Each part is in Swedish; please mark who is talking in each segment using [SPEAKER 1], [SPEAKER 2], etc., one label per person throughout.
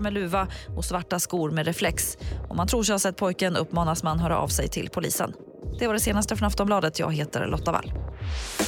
[SPEAKER 1] Med luva och svarta skor med reflex. Om man tror sig ha sett pojken uppmanas man höra av sig till polisen. Det var det senaste från Aftonbladet. Jag heter Lotta Wall.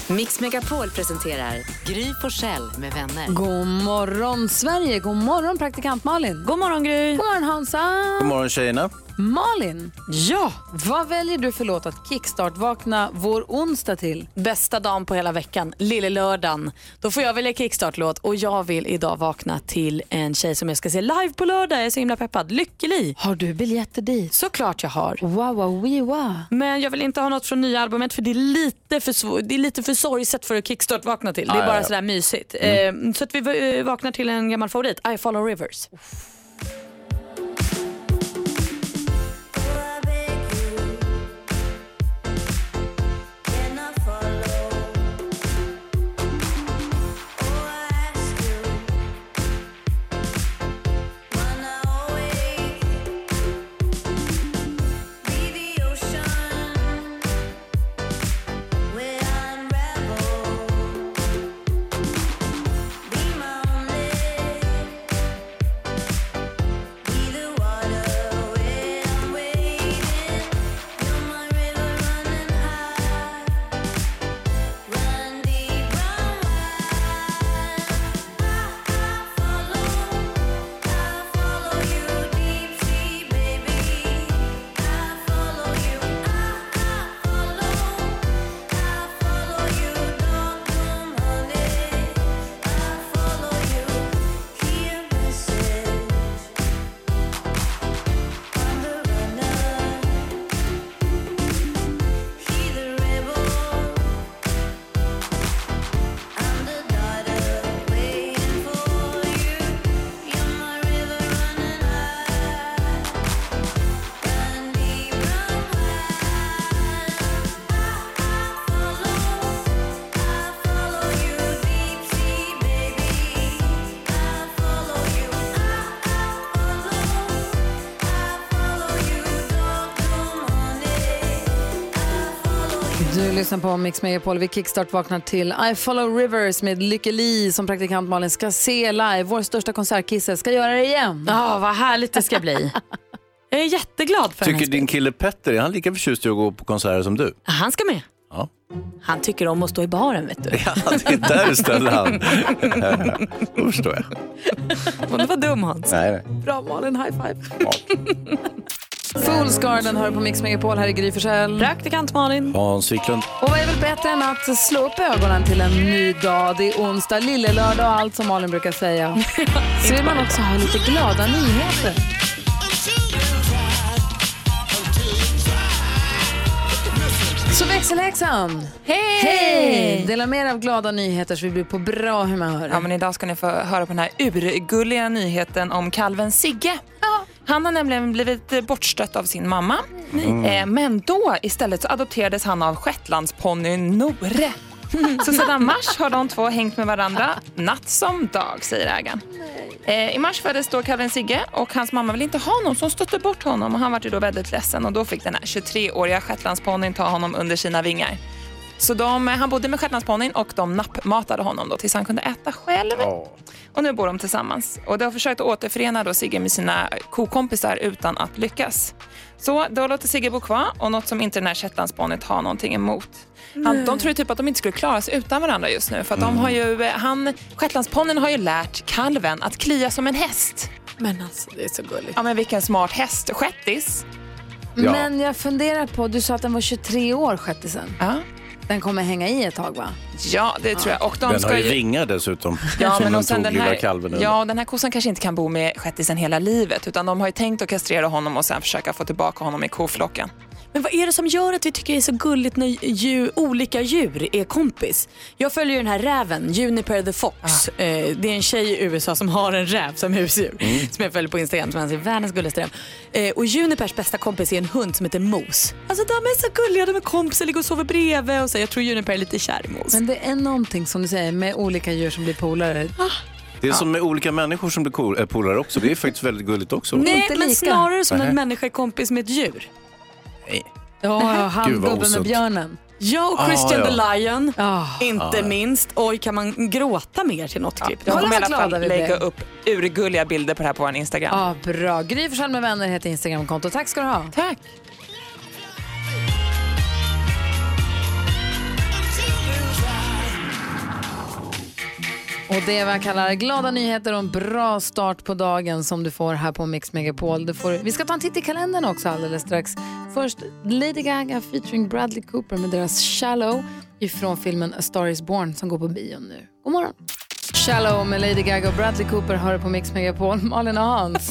[SPEAKER 2] Mix Megapol presenterar Gry Forssell med vänner.
[SPEAKER 3] God morgon Sverige, god morgon praktikant Malin.
[SPEAKER 1] God morgon Gry!
[SPEAKER 3] God morgon Hansa.
[SPEAKER 4] God morgon tjejerna.
[SPEAKER 3] Malin,
[SPEAKER 5] Ja,
[SPEAKER 3] vad väljer du för låt att kickstart-vakna vår onsdag till?
[SPEAKER 5] bästa dagen på hela veckan, lille lördagen. Då får jag välja kickstart-låt och jag vill idag vakna till en tjej som jag ska se live på lördag. Jag är så himla peppad. Lykkeli!
[SPEAKER 3] Har du biljetter dit?
[SPEAKER 5] Såklart jag har.
[SPEAKER 3] Wow, wow, wee, wow.
[SPEAKER 5] Men jag vill inte ha något från nya albumet för det är lite för, svår, det är lite för sorgset för att kickstart vakna till. Det är
[SPEAKER 4] Ah,
[SPEAKER 5] bara
[SPEAKER 4] ja, ja.
[SPEAKER 5] sådär mysigt. Eh, så att vi vaknar till en gammal favorit, I follow rivers.
[SPEAKER 3] Du lyssnar på Mix Megapol. Vi kickstart vaknar till I follow rivers med Lykke Li som praktikant Malin ska se live. Vår största konsertkisse ska göra det igen.
[SPEAKER 5] Ja, vad härligt det ska bli. Jag är jätteglad för
[SPEAKER 4] Tycker din kille Petter, är han lika förtjust i att gå på konserter som du?
[SPEAKER 5] Han ska med.
[SPEAKER 4] Ja.
[SPEAKER 5] Han tycker om att stå i baren vet du.
[SPEAKER 4] Ja, det är där du ställer han. Då förstår jag.
[SPEAKER 5] Och det var dum Hans.
[SPEAKER 4] Nej, nej.
[SPEAKER 3] Bra Malin, high five. Fools Garden hör på Mix Megapol. Här är Gry Forssell.
[SPEAKER 5] Praktikant Malin.
[SPEAKER 4] Hans Wiklund.
[SPEAKER 3] Och vad är väl bättre än att slå upp ögonen till en ny dag? Det är onsdag, lillelördag och allt som Malin brukar säga. Så vill man också ha lite glada nyheter. Så växelhäxan,
[SPEAKER 6] Hej!
[SPEAKER 3] hej! Dela med er av glada nyheter så vi blir på bra humör.
[SPEAKER 6] Ja, men idag ska ni få höra på den här urgulliga nyheten om kalven Sigge. Han har nämligen blivit eh, bortstött av sin mamma. Eh, men då istället så adopterades han av shetlandsponnyn Nore. Så sedan mars har de två hängt med varandra natt som dag, säger ägaren. Eh, I mars föddes då kalven Sigge och hans mamma ville inte ha någon så hon stötte bort honom och han var ju då väldigt ledsen och då fick den här 23-åriga shetlandsponnyn ta honom under sina vingar. Så de, han bodde med shetlandsponnyn och de nappmatade honom då tills han kunde äta själv. Och nu bor de tillsammans. Och de har försökt att återförena då Sigge med sina kokompisar utan att lyckas. Så då låter Sigge bo kvar och något som inte den här shetlandsponnyt har någonting emot. Han, de tror typ att de inte skulle klara sig utan varandra just nu. För att de har ju, han, shetlandsponnyn har ju lärt kalven att klia som en häst.
[SPEAKER 5] Men alltså det är så gulligt.
[SPEAKER 6] Ja men vilken smart häst. Shettis.
[SPEAKER 4] Ja.
[SPEAKER 3] Men jag funderar på, du sa att den var 23 år, shettisen.
[SPEAKER 6] Ja.
[SPEAKER 3] Den kommer hänga i ett tag va?
[SPEAKER 6] Ja, det tror jag. Och de
[SPEAKER 4] Den
[SPEAKER 6] ska
[SPEAKER 4] har ju vingar dessutom.
[SPEAKER 6] Ja, men
[SPEAKER 4] den
[SPEAKER 6] och sen den här,
[SPEAKER 4] kalven under.
[SPEAKER 6] ja, den här kossan kanske inte kan bo med shettisen hela livet utan de har ju tänkt att kastrera honom och sen försöka få tillbaka honom i koflocken.
[SPEAKER 5] Men vad är det som gör att vi tycker det är så gulligt när djur, olika djur är kompis? Jag följer den här räven, Juniper the Fox.
[SPEAKER 2] Ah.
[SPEAKER 5] Eh, det är en tjej i USA som har en räv som husdjur.
[SPEAKER 2] Mm.
[SPEAKER 5] Som jag följer på Instagram som anser världens gulligaste räv. Eh, och Junipers bästa kompis är en hund som heter Mos. Alltså de är så gulliga, de är kompisar, ligger och sover bredvid. Och så. Jag tror Juniper är lite kär i Mos.
[SPEAKER 2] Men det är någonting som du säger med olika djur som blir polare.
[SPEAKER 4] Det är som med olika människor som blir äh, polare också. Det är faktiskt väldigt gulligt också.
[SPEAKER 5] Nej, men snarare som en människa är kompis med ett djur.
[SPEAKER 2] Ja, han
[SPEAKER 4] Gud, vad
[SPEAKER 2] gubben med
[SPEAKER 4] osunt.
[SPEAKER 2] björnen.
[SPEAKER 5] Ja, och
[SPEAKER 4] Ah,
[SPEAKER 5] Christian
[SPEAKER 4] ja.
[SPEAKER 5] the Lion.
[SPEAKER 2] Ah.
[SPEAKER 5] Inte minst. Oj, kan man gråta mer till något klipp?
[SPEAKER 6] Jag
[SPEAKER 2] Kolla
[SPEAKER 6] kommer i
[SPEAKER 2] vad
[SPEAKER 6] alla
[SPEAKER 2] glada
[SPEAKER 6] fall
[SPEAKER 2] vi
[SPEAKER 6] lägga
[SPEAKER 2] blev.
[SPEAKER 6] upp urgulliga bilder på det här på vår Instagram.
[SPEAKER 2] Ja, bra. Gry Forssell med vänner heter Instagramkonto. Tack ska du ha.
[SPEAKER 6] Tack.
[SPEAKER 2] Och det är vad jag kallar glada nyheter och en bra start på dagen som du får här på Mix Megapol. Du får, vi ska ta en titt i kalendern också alldeles strax. Först Lady Gaga featuring Bradley Cooper med deras Shallow ifrån filmen A Star Is Born som går på bio nu. God morgon! Shallow med Lady Gaga och Bradley Cooper har du på Mix Megapol. Malin och Hans.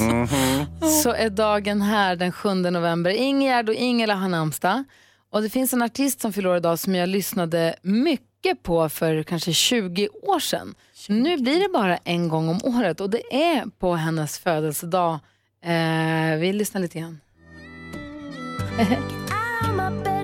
[SPEAKER 2] Så är dagen här den 7 november. Ingegärd och Ingela har namnsdag. Och det finns en artist som fyller idag som jag lyssnade mycket på för kanske 20 år sedan. Nu blir det bara en gång om året och det är på hennes födelsedag. Eh, vi lyssnar lite grann.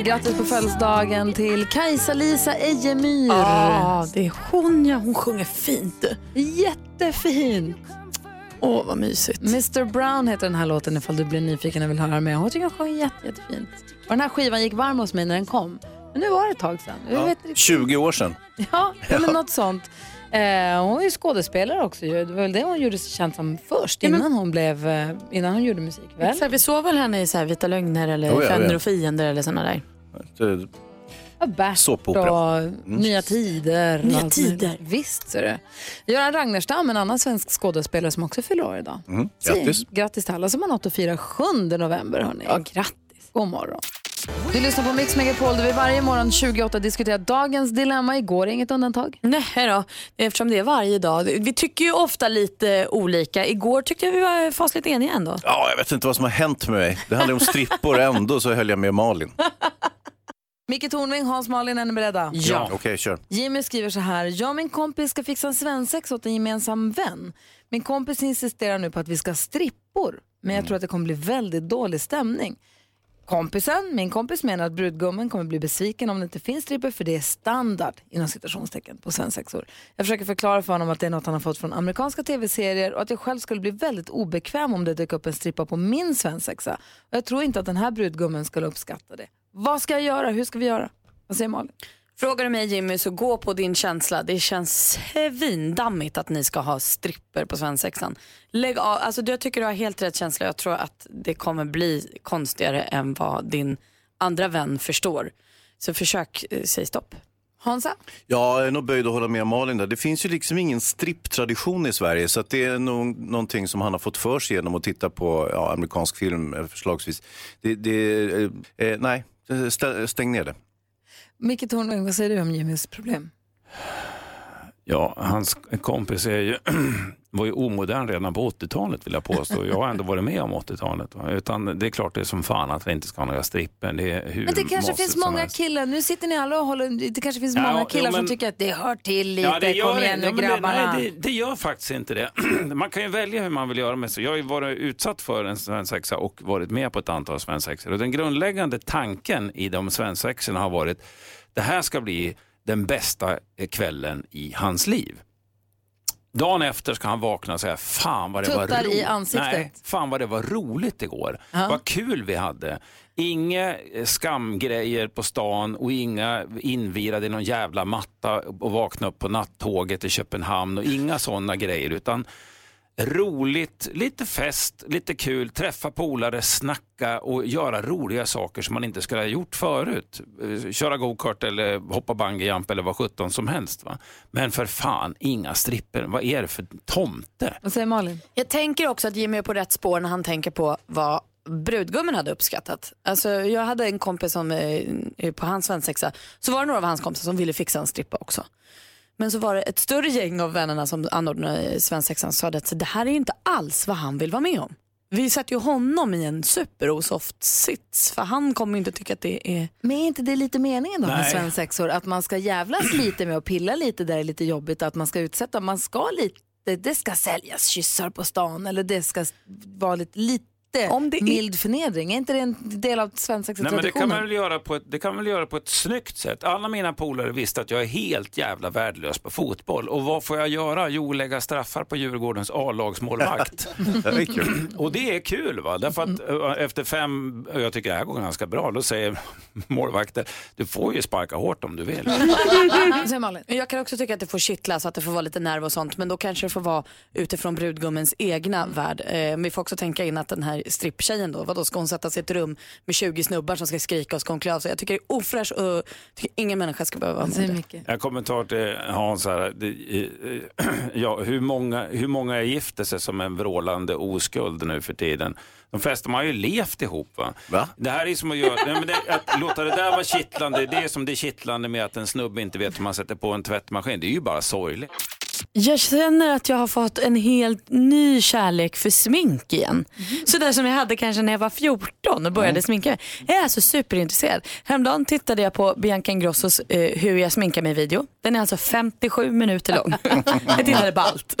[SPEAKER 2] Så grattis på födelsedagen till Kajsa-Lisa Ejemyr.
[SPEAKER 5] Ja, det är hon ja. Hon sjunger fint.
[SPEAKER 2] Jättefint.
[SPEAKER 5] Åh, vad mysigt.
[SPEAKER 2] Mr Brown heter den här låten ifall du blir nyfiken och vill höra mer. Hon tycker hon sjunger jätte, jättefint. Och den här skivan gick varm hos mig när den kom. Men nu var det ett tag sedan.
[SPEAKER 4] Ja,
[SPEAKER 2] vet inte.
[SPEAKER 4] 20 år sedan.
[SPEAKER 2] Ja, ja. men något sånt. Eh, hon är ju skådespelare också. Det var väl det hon gjorde sig känd som först, innan, hon, blev, eh, innan hon gjorde musik. Väl?
[SPEAKER 5] Exakt, vi såg väl henne i så här Vita lögner eller
[SPEAKER 4] Oh, ja,
[SPEAKER 5] Vänner
[SPEAKER 4] ja.
[SPEAKER 5] och fiender eller såna där.
[SPEAKER 2] Ja, Bert
[SPEAKER 4] Såpopera.
[SPEAKER 2] och Nya Tider.
[SPEAKER 5] Nya Tider.
[SPEAKER 2] Visst, ser du. Göran Ragnerstam, en annan svensk skådespelare som också fyller år idag.
[SPEAKER 4] Mm, grattis.
[SPEAKER 2] Grattis till alla som har något att fira 7 november. Hörni.
[SPEAKER 5] Ja, grattis.
[SPEAKER 2] God morgon. Du lyssnar på Mix Megapol där vi varje morgon 28 diskuterar dagens dilemma. Igår är inget undantag.
[SPEAKER 5] Nej då, eftersom det är varje dag. Vi tycker ju ofta lite olika. Igår tyckte jag vi var fasligt eniga ändå.
[SPEAKER 4] Ja, jag vet inte vad som har hänt med mig. Det handlar om strippor ändå så höll jag med Malin.
[SPEAKER 2] Micke Tornving, Hans Malin, är ni beredda?
[SPEAKER 4] Ja. Okej, kör.
[SPEAKER 2] Jimmy skriver så här. Jag och min kompis ska fixa en svensexa åt en gemensam vän. Min kompis insisterar nu på att vi ska ha strippor. Men jag tror att det kommer bli väldigt dålig stämning. Kompisen, min kompis menar att brudgummen kommer bli besviken om det inte finns strippor för det är standard inom citationstecken på svensexor. Jag försöker förklara för honom att det är något han har fått från amerikanska tv-serier och att jag själv skulle bli väldigt obekväm om det dök upp en strippa på min svensexa. Och jag tror inte att den här brudgummen skulle uppskatta det. Vad ska jag göra? Hur ska vi göra? Vad säger Malin?
[SPEAKER 5] Frågar du mig Jimmy så gå på din känsla. Det känns svindammigt att ni ska ha stripper på svensexan. Lägg av, alltså jag tycker du har helt rätt känsla. Jag tror att det kommer bli konstigare än vad din andra vän förstår. Så försök eh, säga stopp.
[SPEAKER 2] Hansa?
[SPEAKER 4] Ja, jag är nog böjd att hålla med Malin där. Det finns ju liksom ingen stripptradition i Sverige så att det är nog någonting som han har fått för sig genom att titta på ja, amerikansk film eh, förslagsvis. Det, det, eh, eh, nej, stä- stäng ner det.
[SPEAKER 2] Micke Tornving, vad säger du om Jimmys problem?
[SPEAKER 7] Ja, hans kompis är ju, var ju omodern redan på 80-talet vill jag påstå. Jag har ändå varit med om 80-talet. va. Utan det är klart det är som fan att vi inte ska ha några strippen. Det är hur
[SPEAKER 2] Men det kanske finns
[SPEAKER 7] som
[SPEAKER 2] många killar, nu sitter ni alla och håller, det kanske finns
[SPEAKER 7] Ja,
[SPEAKER 2] många killar som
[SPEAKER 7] men-
[SPEAKER 2] tycker att det hör till lite,
[SPEAKER 7] Ja, det gör
[SPEAKER 2] kom igen nu
[SPEAKER 7] Ja, men det-
[SPEAKER 2] grabbarna.
[SPEAKER 7] Nej, det, det gör faktiskt inte det. Man kan ju välja hur man vill göra med sig. Jag har ju varit utsatt för en svensexa och varit med på ett antal svensexor. Och den grundläggande tanken i de svensexorna har varit det här ska bli den bästa kvällen i hans liv. Dagen efter ska han vakna och säga, fan vad det var roligt.
[SPEAKER 2] i ansiktet.
[SPEAKER 7] Nej, fan vad det var roligt igår.
[SPEAKER 2] Ja.
[SPEAKER 7] Vad kul vi hade. Inga eh, skamgrejer på stan och inga invirade i någon jävla matta och vakna upp på nattåget till Köpenhamn och inga sådana grejer utan roligt, lite fest, lite kul, träffa polare, snacka och göra roliga saker som man inte skulle ha gjort förut. Eh, Köra go-kart eller hoppa bungyjump eller vad sjutton som helst. Va? Men för fan, inga stripper. Vad är det för tomte?
[SPEAKER 2] Vad säger Malin?
[SPEAKER 5] Jag tänker också att Jimmy är på rätt spår när han tänker på vad brudgummen hade uppskattat. Alltså, jag hade en kompis som eh, på hans svensexa, så var det några av hans kompisar som ville fixa en strippa också. Men så var det ett större gäng av vännerna som anordnade svensexan som sa att det här är inte alls vad han vill vara med om. Vi sätter ju honom i en superosoft sits för han kommer inte tycka att det är...
[SPEAKER 2] Men är inte det lite meningen då med
[SPEAKER 5] Nej.
[SPEAKER 2] svensexor? Att man ska jävlas lite med och pilla lite där det är lite jobbigt. Att man ska utsätta, man ska lite, det ska säljas kyssar på stan eller det ska vara lite, lite mild förnedring. Är inte det en del av
[SPEAKER 7] Nej, men det, kan man väl göra på ett, det kan man väl göra på ett snyggt sätt. Alla mina polare visste att jag är helt jävla värdelös på fotboll. Och vad får jag göra? Jo, lägga straffar på Djurgårdens A-lagsmålvakt.
[SPEAKER 4] det är kul.
[SPEAKER 7] Och det är kul, va? därför att eh, efter fem, och jag tycker det här går ganska bra, då säger målvakten, du får ju sparka hårt om du vill.
[SPEAKER 5] Jag kan också tycka att det får kittla så att det får vara lite nerv och sånt men då kanske det får vara utifrån brudgummens egna värld. Eh, men vi får också tänka in att den här stripptjejen då, vadå ska hon sätta sig i ett rum med 20 snubbar som ska skrika och ska hon klä av sig? Jag tycker det är ofräscht och tycker ingen människa ska behöva vara med om det.
[SPEAKER 7] En kommentar till Hans här. Det, ja, hur, många, hur många gifter sig som en vrålande oskuld nu för tiden? De flesta har ju levt ihop. Va? Det här är som att, göra, nej, men det, att låta det där vara kittlande, det är som det är kittlande med att en snubbe inte vet hur man sätter på en tvättmaskin. Det är ju bara sorgligt.
[SPEAKER 5] Jag känner att jag har fått en helt ny kärlek för smink igen. Sådär som jag hade kanske när jag var 14 och började sminka mig. Jag är alltså superintresserad. Häromdagen tittade jag på Bianca Ingrossos eh, Hur jag sminkar mig video. Den är alltså 57 minuter lång. jag tittade på allt.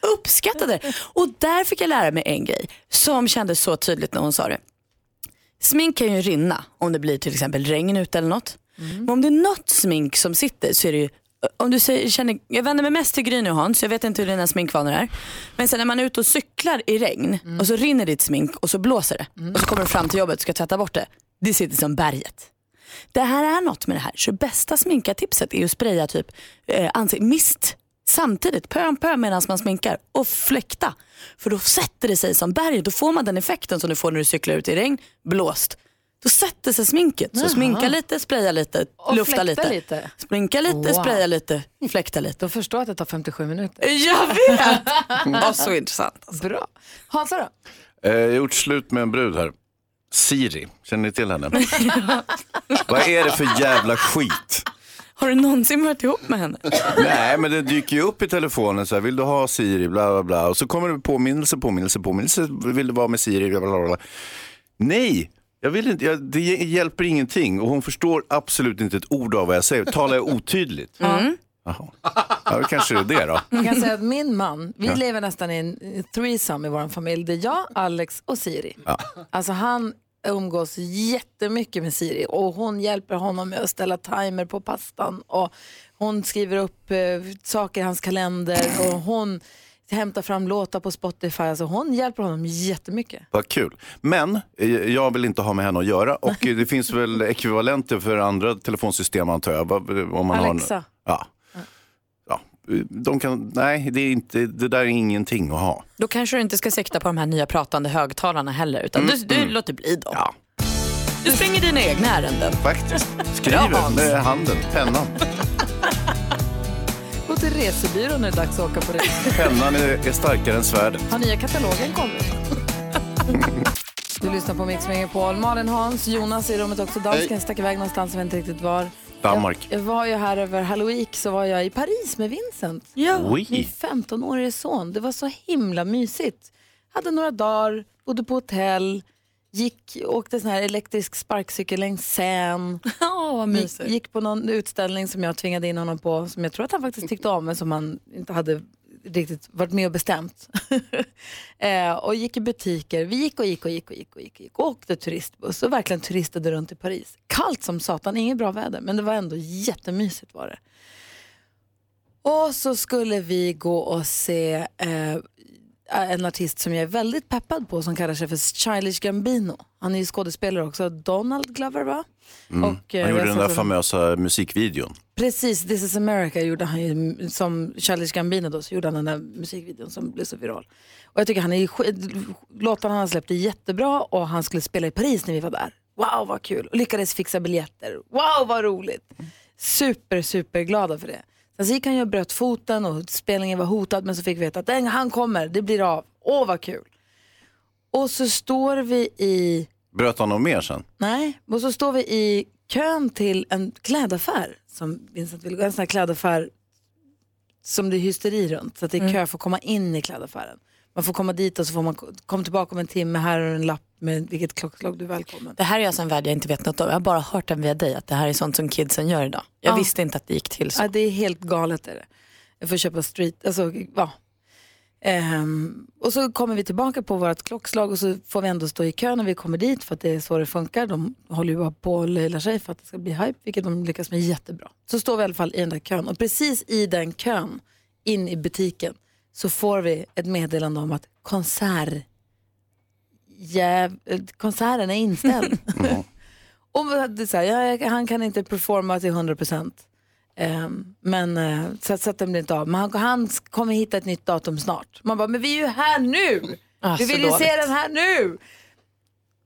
[SPEAKER 5] Jag uppskattade det. Och där fick jag lära mig en grej som kändes så tydligt när hon sa det. Smink kan ju rinna om det blir till exempel regn ute eller något. Men om det är något smink som sitter så är det ju om du säger, känner, jag vänder mig mest till Gry nu Hans, jag vet inte hur dina sminkvanor är. Men sen när man är ute och cyklar i regn och så rinner ditt smink och så blåser det. Och så kommer du fram till jobbet och ska tvätta bort det. Det sitter som berget. Det här är något med det här. Så bästa sminkartipset är att spraya typ eh, ansik- mist samtidigt, pö om pö medan man sminkar och fläkta. För då sätter det sig som berg. Då får man den effekten som du får när du cyklar ut i regn, blåst. Då sätter sig sminket. Så
[SPEAKER 2] Jaha.
[SPEAKER 5] sminka lite, spraya lite,
[SPEAKER 2] Och
[SPEAKER 5] lufta lite.
[SPEAKER 2] lite.
[SPEAKER 5] Sminka lite,
[SPEAKER 2] Wow.
[SPEAKER 5] spraya lite, fläkta lite.
[SPEAKER 2] Då förstår jag att det tar 57 minuter.
[SPEAKER 5] Jag vet! Vad så intressant.
[SPEAKER 2] Bra. Hansa då?
[SPEAKER 4] Eh, Jag har gjort slut med en brud här. Siri, känner ni till henne? Vad är det för jävla skit?
[SPEAKER 5] Har du någonsin varit ihop med henne?
[SPEAKER 4] Nej, men det dyker ju upp i telefonen så här, vill du ha Siri, bla bla bla. Och så kommer det påminnelse, påminnelse, påminnelse, vill du vara med Siri, bla bla bla. Nej, jag vill inte, jag, det hjälper ingenting och hon förstår absolut inte ett ord av vad jag säger. Talar jag otydligt?
[SPEAKER 2] Mm.
[SPEAKER 4] Jaha. Ja, det kanske är det då.
[SPEAKER 2] Jag kan säga att min man, vi
[SPEAKER 4] Ja.
[SPEAKER 2] lever nästan i en threesome i vår familj. Det är jag, Alex och Siri.
[SPEAKER 4] Ja.
[SPEAKER 2] Alltså han umgås jättemycket med Siri och hon hjälper honom med att ställa timer på pastan och hon skriver upp eh, saker i hans kalender och hon hämtar fram låtar på Spotify. Alltså hon hjälper honom jättemycket.
[SPEAKER 4] Vad kul. Men eh, jag vill inte ha med henne att göra och eh, det finns väl ekvivalenter för andra telefonsystem antar jag. Vad- Om man
[SPEAKER 5] Alexa.
[SPEAKER 4] Har, ja. Ja. De kan, nej, det, är inte, det där är ingenting att ha.
[SPEAKER 5] Då kanske du inte ska sikta på de här nya pratande högtalarna heller utan
[SPEAKER 4] Mm,
[SPEAKER 5] du, du
[SPEAKER 4] mm.
[SPEAKER 5] låter bli dem. Du springer dina egna ärenden.
[SPEAKER 4] Faktiskt. Skriver med handen, pennan.
[SPEAKER 2] Till resebyrån när det är dags att åka på resa.
[SPEAKER 4] Pennan är, är starkare än svärdet.
[SPEAKER 2] Har nya katalogen kommit? Du lyssnar på Mix Megapol. Malin Hans, Jonas i rummet också. Dansken stack iväg någonstans, jag vet inte riktigt var.
[SPEAKER 4] Danmark.
[SPEAKER 2] Jag var ju här över Halloween så var jag i Paris med Vincent.
[SPEAKER 4] Ja. Oj.
[SPEAKER 2] Min 15-årige son. Det var så himla mysigt. Hade några dagar, bodde på hotell, gick, åkte sån här elektrisk sparkcykel längs Seine.
[SPEAKER 5] Oh, vad
[SPEAKER 2] gick, gick på någon utställning som jag tvingade in honom på som jag tror att han faktiskt tyckte om men som han inte hade riktigt varit med och bestämt. eh, och gick i butiker. Vi gick och gick och gick och gick och gick, och gick och åkte turistbuss och verkligen turistade runt i Paris. Kallt som satan, inget bra väder men det var ändå jättemysigt var det. Och så skulle vi gå och se eh, en artist som jag är väldigt peppad på som kallar sig för Childish Gambino. Han är ju skådespelare också, Donald Glover va?
[SPEAKER 4] Mm.
[SPEAKER 2] Och, eh,
[SPEAKER 4] han gjorde den där famösa musikvideon.
[SPEAKER 2] Precis, This is America gjorde han ju som Childish Gambino då, så gjorde han den där musikvideon som blev så viral. Och jag tycker han är låtarna han har släppt är jättebra och han skulle spela i Paris när vi var där. Wow vad kul! Och lyckades fixa biljetter. Wow vad roligt! Super, super glada för det. Sen så gick han ju och bröt foten och spelningen var hotad men så fick vi veta att "Den- han kommer, det blir av. Åh vad kul! Och så står vi i
[SPEAKER 4] Bröt han något mer sen?
[SPEAKER 2] Nej, och så står vi i kön till en klädaffär som Vincent vill gå. En sån här klädaffär som det är hysteri runt. Så att det är kö för att komma in i klädaffären. Man får komma dit och så får man komma tillbaka om en timme. Här är en lapp med vilket klockslag du är välkommen.
[SPEAKER 5] Det här är alltså en värld jag inte vet något om. Jag har bara hört den via dig att det här är sånt som kidsen gör idag. Jag
[SPEAKER 2] Ja.
[SPEAKER 5] visste inte att det gick till så.
[SPEAKER 2] Ja, det är helt galet. Är det. Jag får köpa street, alltså ja. Ehm, och så kommer vi tillbaka på vårt klockslag och så får vi ändå stå i kö när vi kommer dit för att det är så det funkar. De håller ju bara på och löjlar sig för att det ska bli hype, vilket de lyckas med jättebra. Så står vi i alla fall i den där kön och precis i den kön in i butiken så får vi ett meddelande om att konsert, jäv, eh, konserten är inställd. och det så här, ja, han kan inte performa till 100 procent. Ehm, men eh, så, att- så att den blir inte av. Men han, han kommer hitta ett nytt datum snart. Man bara, men vi är ju här nu!
[SPEAKER 5] Ah,
[SPEAKER 2] vi vill ju se den här nu!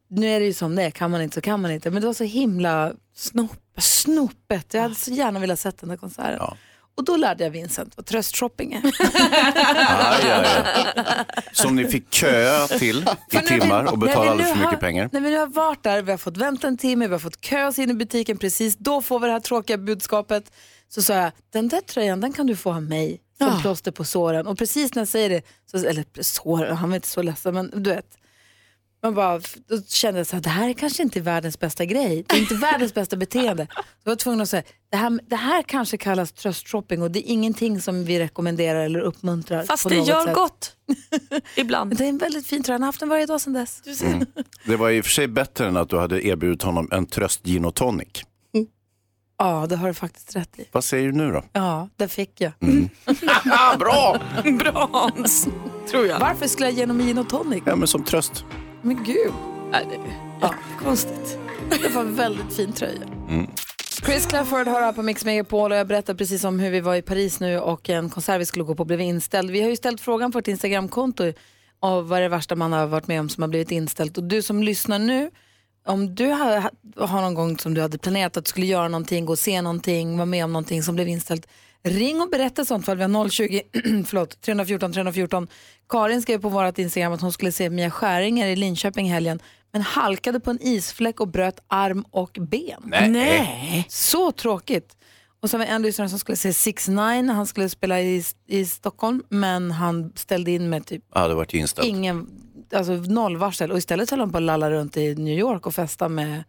[SPEAKER 2] Nu är det ju som det är, kan man inte så kan man inte. Men det var så himla snop, snopet. Jag hade så gärna velat sett den där konserten. Och då lärde jag Vincent vad tröstshopping är.
[SPEAKER 4] Aj, aj, aj. Som ni fick köa till i timmar och betala alldeles för mycket
[SPEAKER 2] har,
[SPEAKER 4] pengar.
[SPEAKER 2] När vi nu har varit där, vi har fått vänta en timme, vi har fått kö oss in i butiken precis, då får vi det här tråkiga budskapet. Så sa jag, den där tröjan den kan du få av mig som
[SPEAKER 5] Ja.
[SPEAKER 2] plåster på såren. Och precis när jag säger det, så, eller sår, han var inte så ledsen men du vet. Man bara, då kände jag så här, det här är kanske inte världens bästa grej. Det är inte världens bästa beteende. Så jag var tvungen att säga, det här, det här kanske kallas tröstshopping och det är ingenting som vi rekommenderar eller uppmuntrar.
[SPEAKER 5] Fast
[SPEAKER 2] på
[SPEAKER 5] det
[SPEAKER 2] något
[SPEAKER 5] gör
[SPEAKER 2] sätt.
[SPEAKER 5] gott. Ibland.
[SPEAKER 2] Det är en väldigt fin tröja, han har haft den varje dag sedan dess.
[SPEAKER 4] Mm. Det var i och för sig bättre än att du hade erbjudit honom en tröst gin och tonic.
[SPEAKER 2] Ja, det har du faktiskt rätt i.
[SPEAKER 4] Vad säger du nu då?
[SPEAKER 2] Ja, det fick jag.
[SPEAKER 4] Bra!
[SPEAKER 5] Bra Hans, tror jag.
[SPEAKER 2] Varför skulle jag ge honom gin och tonic?
[SPEAKER 4] Ja, men som tröst.
[SPEAKER 2] Men gud. Ja, konstigt. Det var en väldigt fin tröja.
[SPEAKER 4] Mm.
[SPEAKER 2] Chris Clafford har här på Mix Megapol och jag berättade precis om hur vi var i Paris nu och en konsert vi skulle gå på blev inställd. Vi har ju ställt frågan på ett Instagramkonto av vad det värsta man har varit med om som har blivit inställt. Och du som lyssnar nu, om du har, har någon gång som du hade planerat att du skulle göra någonting, gå och se någonting, vara med om någonting som blev inställt. Ring och berätta sånt för vi har 020 förlåt, 314 314. Karin skrev på vårt Instagram att hon skulle se Mia Skäringer i Linköping i helgen men halkade på en isfläck och bröt arm och ben.
[SPEAKER 4] Nej.
[SPEAKER 2] Nej. Så tråkigt. Och så vi en lyssnare som skulle se 6 9 han skulle spela i, i Stockholm men han ställde in med typ
[SPEAKER 4] Ja, det inställt.
[SPEAKER 2] ingen, alltså noll varsel och istället höll han på att lalla runt i New York och festa med,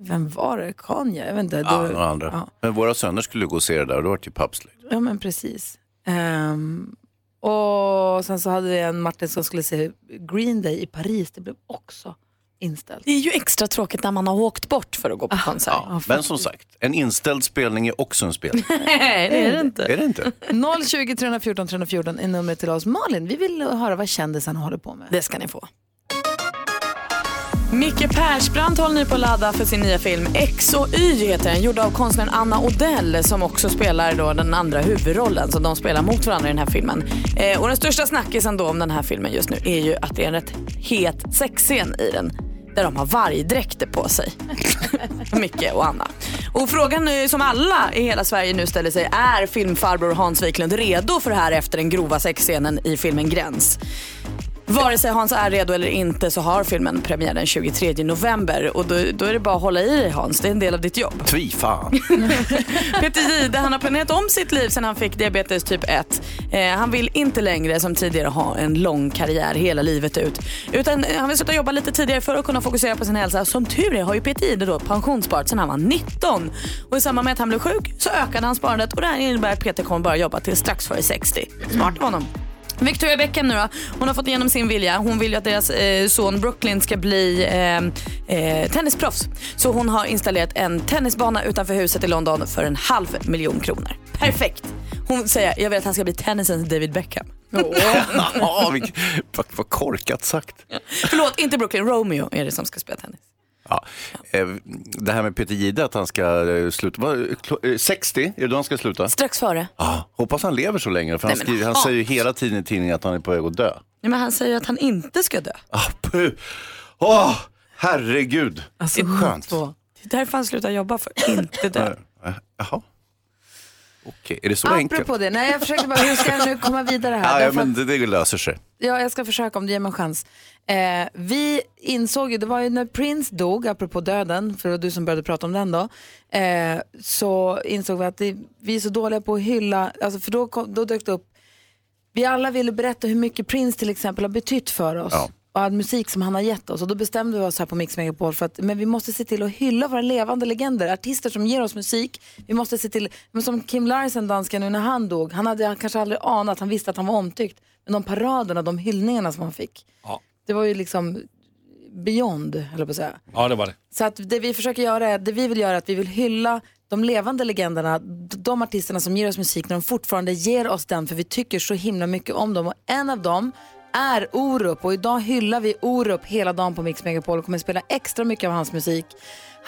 [SPEAKER 2] vem var det, Kanye? Jag vet inte.
[SPEAKER 4] Ja, några andra.
[SPEAKER 2] Ja.
[SPEAKER 4] Men våra söner skulle gå och se det där och då var det ju pappsläkt.
[SPEAKER 2] Ja men precis. Ehm, och sen så hade vi en Martin som skulle se Green Day i Paris. Det blev också inställt.
[SPEAKER 5] Det är ju extra tråkigt när man har åkt bort för att gå på konsert.
[SPEAKER 4] Ja, men som sagt, en inställd spelning är också en spelning.
[SPEAKER 5] Nej, det är det inte.
[SPEAKER 4] är det inte?
[SPEAKER 2] 020 314 314 är numret till oss. Malin, vi vill höra vad kändisarna håller på med.
[SPEAKER 5] Det ska ni få. Micke Persbrandt håller nu på att ladda för sin nya film X och Y heter den, gjord av konstnären Anna Odell som också spelar då den andra huvudrollen. Så de spelar mot varandra i den här filmen. Eh, och den största snackisen då om den här filmen just nu är ju att det är en rätt het sexscen i den. Där de har vargdräkter på sig. Micke och Anna. Och frågan är, som alla i hela Sverige nu ställer sig, är filmfarbror Hans Wiklund redo för det här efter den grova sexscenen i filmen Gräns? Vare sig Hans är redo eller inte så har filmen premiär den 23 november och då, då är det bara att hålla i dig Hans, det är en del av ditt jobb.
[SPEAKER 4] Tvi fan.
[SPEAKER 5] Peter Jihde han har planerat om sitt liv sedan han fick diabetes typ 1. Eh, han vill inte längre som tidigare ha en lång karriär hela livet ut. Utan eh, han vill sluta jobba lite tidigare för att kunna fokusera på sin hälsa. Som tur är har ju Peter Jihde då pensionssparat sedan han var 19. Och i samband med att han blev sjuk så ökade han sparandet och det här innebär att Peter kommer bara jobba till strax före 60. Smart av honom. Victoria Beckham nu då, hon har fått igenom sin vilja. Hon vill ju att deras eh, son Brooklyn ska bli eh, eh, tennisproffs. Så hon har installerat en tennisbana utanför huset i London för en halv miljon kronor. Perfekt! Hon säger jag vill att han ska bli tennisens David Beckham.
[SPEAKER 4] ja, vilk- vad, vad korkat sagt.
[SPEAKER 5] Förlåt, inte Brooklyn. Romeo är det som ska spela tennis.
[SPEAKER 4] Ja. eh, Det här med Peter Jihde, att han ska eh, sluta, vad, klo- eh, 60, är det då han ska sluta?
[SPEAKER 5] Strax före.
[SPEAKER 4] Ja, hoppas han lever så länge, för han,
[SPEAKER 5] Nej, men
[SPEAKER 4] skriver, han säger ju hela tiden i tidningen att han är på väg att dö.
[SPEAKER 5] Nej, men han säger att han inte ska dö.
[SPEAKER 4] Ah, puh. Åh, herregud.
[SPEAKER 5] Alltså,
[SPEAKER 4] det är skönt.
[SPEAKER 5] Så. Det är därför han slutar jobba, för inte dö.
[SPEAKER 4] Jaha. Okej, är det så enkelt?
[SPEAKER 2] Apropå det, nej jag försöker bara, hur ska jag nu komma vidare här?
[SPEAKER 4] Ja, ja,
[SPEAKER 2] att-
[SPEAKER 4] men det, det löser sig.
[SPEAKER 2] Ja, jag ska försöka om du ger mig en chans. Eh, vi insåg ju, det var ju när Prince dog, apropå döden, för det var du som började prata om den då, eh, så insåg vi att det, vi är så dåliga på att hylla, alltså för då, kom, då dök det upp, vi alla ville berätta hur mycket Prince till exempel har betytt för oss. Och all musik som han har gett oss. Och då bestämde vi oss här på Mix Megapol för att men vi måste se till att hylla våra levande legender, artister som ger oss musik. Vi måste se till, men som Kim Larsen, dansken, nu när han dog, han hade kanske aldrig anat, han visste att han var omtyckt. Men de paraderna, de hyllningarna som han fick,
[SPEAKER 8] Ja.
[SPEAKER 2] Det var ju liksom beyond, höll jag på att säga.
[SPEAKER 8] Ja, det var det.
[SPEAKER 2] Så att det vi försöker göra, är, det vi vill göra är att vi vill hylla de levande legenderna, de artisterna som ger oss musik när de fortfarande ger oss den för vi tycker så himla mycket om dem. Och en av dem är Orup och idag hyllar vi Orup hela dagen på Mix Megapol och kommer spela extra mycket av hans musik.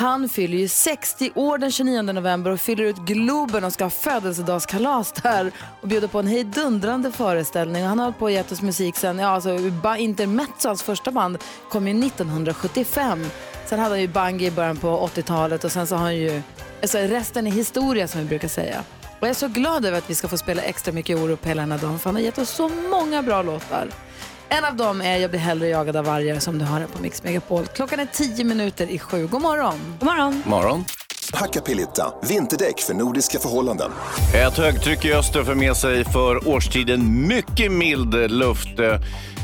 [SPEAKER 2] Han fyller ju 60 år den 29 november och fyller ut Globen och ska ha födelsedagskalas där och bjuder på en hejdundrande föreställning. Han har hållit på och gett oss musik sen, ja alltså Intermezzo, hans första band, kom ju 1975. Sen hade han ju Bungy i början på 80-talet och sen så har han ju, alltså resten är historia som vi brukar säga. Och jag är så glad över att vi ska få spela extra mycket Orup hela den här dagen för han har gett oss så många bra låtar. En av dem är Jag blir hellre jagad av vargar som du har här på Mix Megapol. Klockan är 10 minuter i sju. God morgon!
[SPEAKER 5] God morgon!
[SPEAKER 4] Morgon.
[SPEAKER 9] Hakkapeliitta, vinterdäck för nordiska förhållanden.
[SPEAKER 4] Ett högtryck i öster för med sig för årstiden mycket mild luft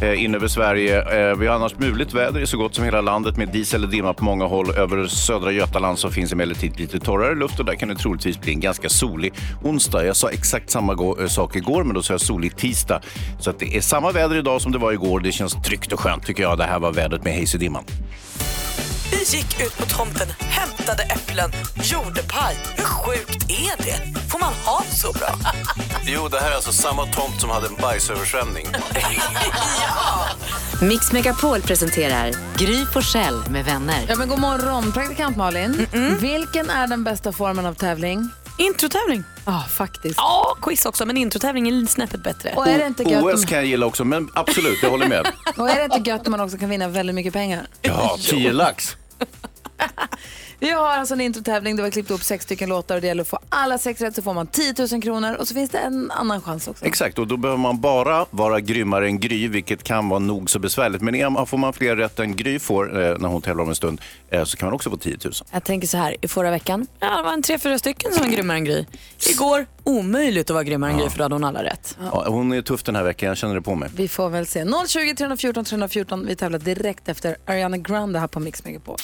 [SPEAKER 4] eh, in över Sverige. Eh, vi har annars muligt väder i så gott som hela landet med dis eller dimma på många håll. Över södra Götaland så finns emellertid lite torrare luft och där kan det troligtvis bli en ganska solig onsdag. Jag sa exakt samma eh, sak igår, men då sa jag solig tisdag. Så att det är samma väder idag som det var igår. Det känns tryggt och skönt tycker jag. Det här var vädret med Hayes i dimman.
[SPEAKER 10] Vi gick ut på tomten, hämtade äpplen, gjorde paj. Hur sjukt är det? Får man ha så bra?
[SPEAKER 4] Jo, det här är alltså samma tomt som hade en bajsöversvämning.
[SPEAKER 1] Mix Megapol presenterar Gry Forssell med vänner.
[SPEAKER 2] Ja men god morgon, praktikant Malin. Vilken är den bästa formen av tävling?
[SPEAKER 5] Introtävling.
[SPEAKER 2] Ja, faktiskt.
[SPEAKER 5] Ja, quiz också, men introtävling är snäppet bättre.
[SPEAKER 2] Och är det inte gött
[SPEAKER 4] OS kan jag gilla också, men absolut, jag håller med.
[SPEAKER 2] Och är det inte gött man också kan vinna väldigt mycket pengar?
[SPEAKER 4] Ja, 10 lax.
[SPEAKER 2] Vi har alltså en introtävling där vi har klippt upp sex stycken låtar och det gäller att få alla sex rätt så får man 10 000 kronor och så finns det en annan chans också.
[SPEAKER 4] Exakt, och då behöver man bara vara grymmare än Gry, vilket kan vara nog så besvärligt. Men är får man fler rätt än Gry får eh, när hon tävlar om en stund eh, så kan man också få 10 000.
[SPEAKER 5] Jag tänker så här, i förra veckan, ja, det var en tre, fyra stycken som var grymmare än Gry. Igår, omöjligt att vara grymmare än Gry för då hade hon alla rätt.
[SPEAKER 4] Ja, hon är tuff den här veckan, jag känner det på mig.
[SPEAKER 2] Vi får väl se. 020 314 314. Vi tävlar direkt efter Ariana Grande här på Mix Megapol.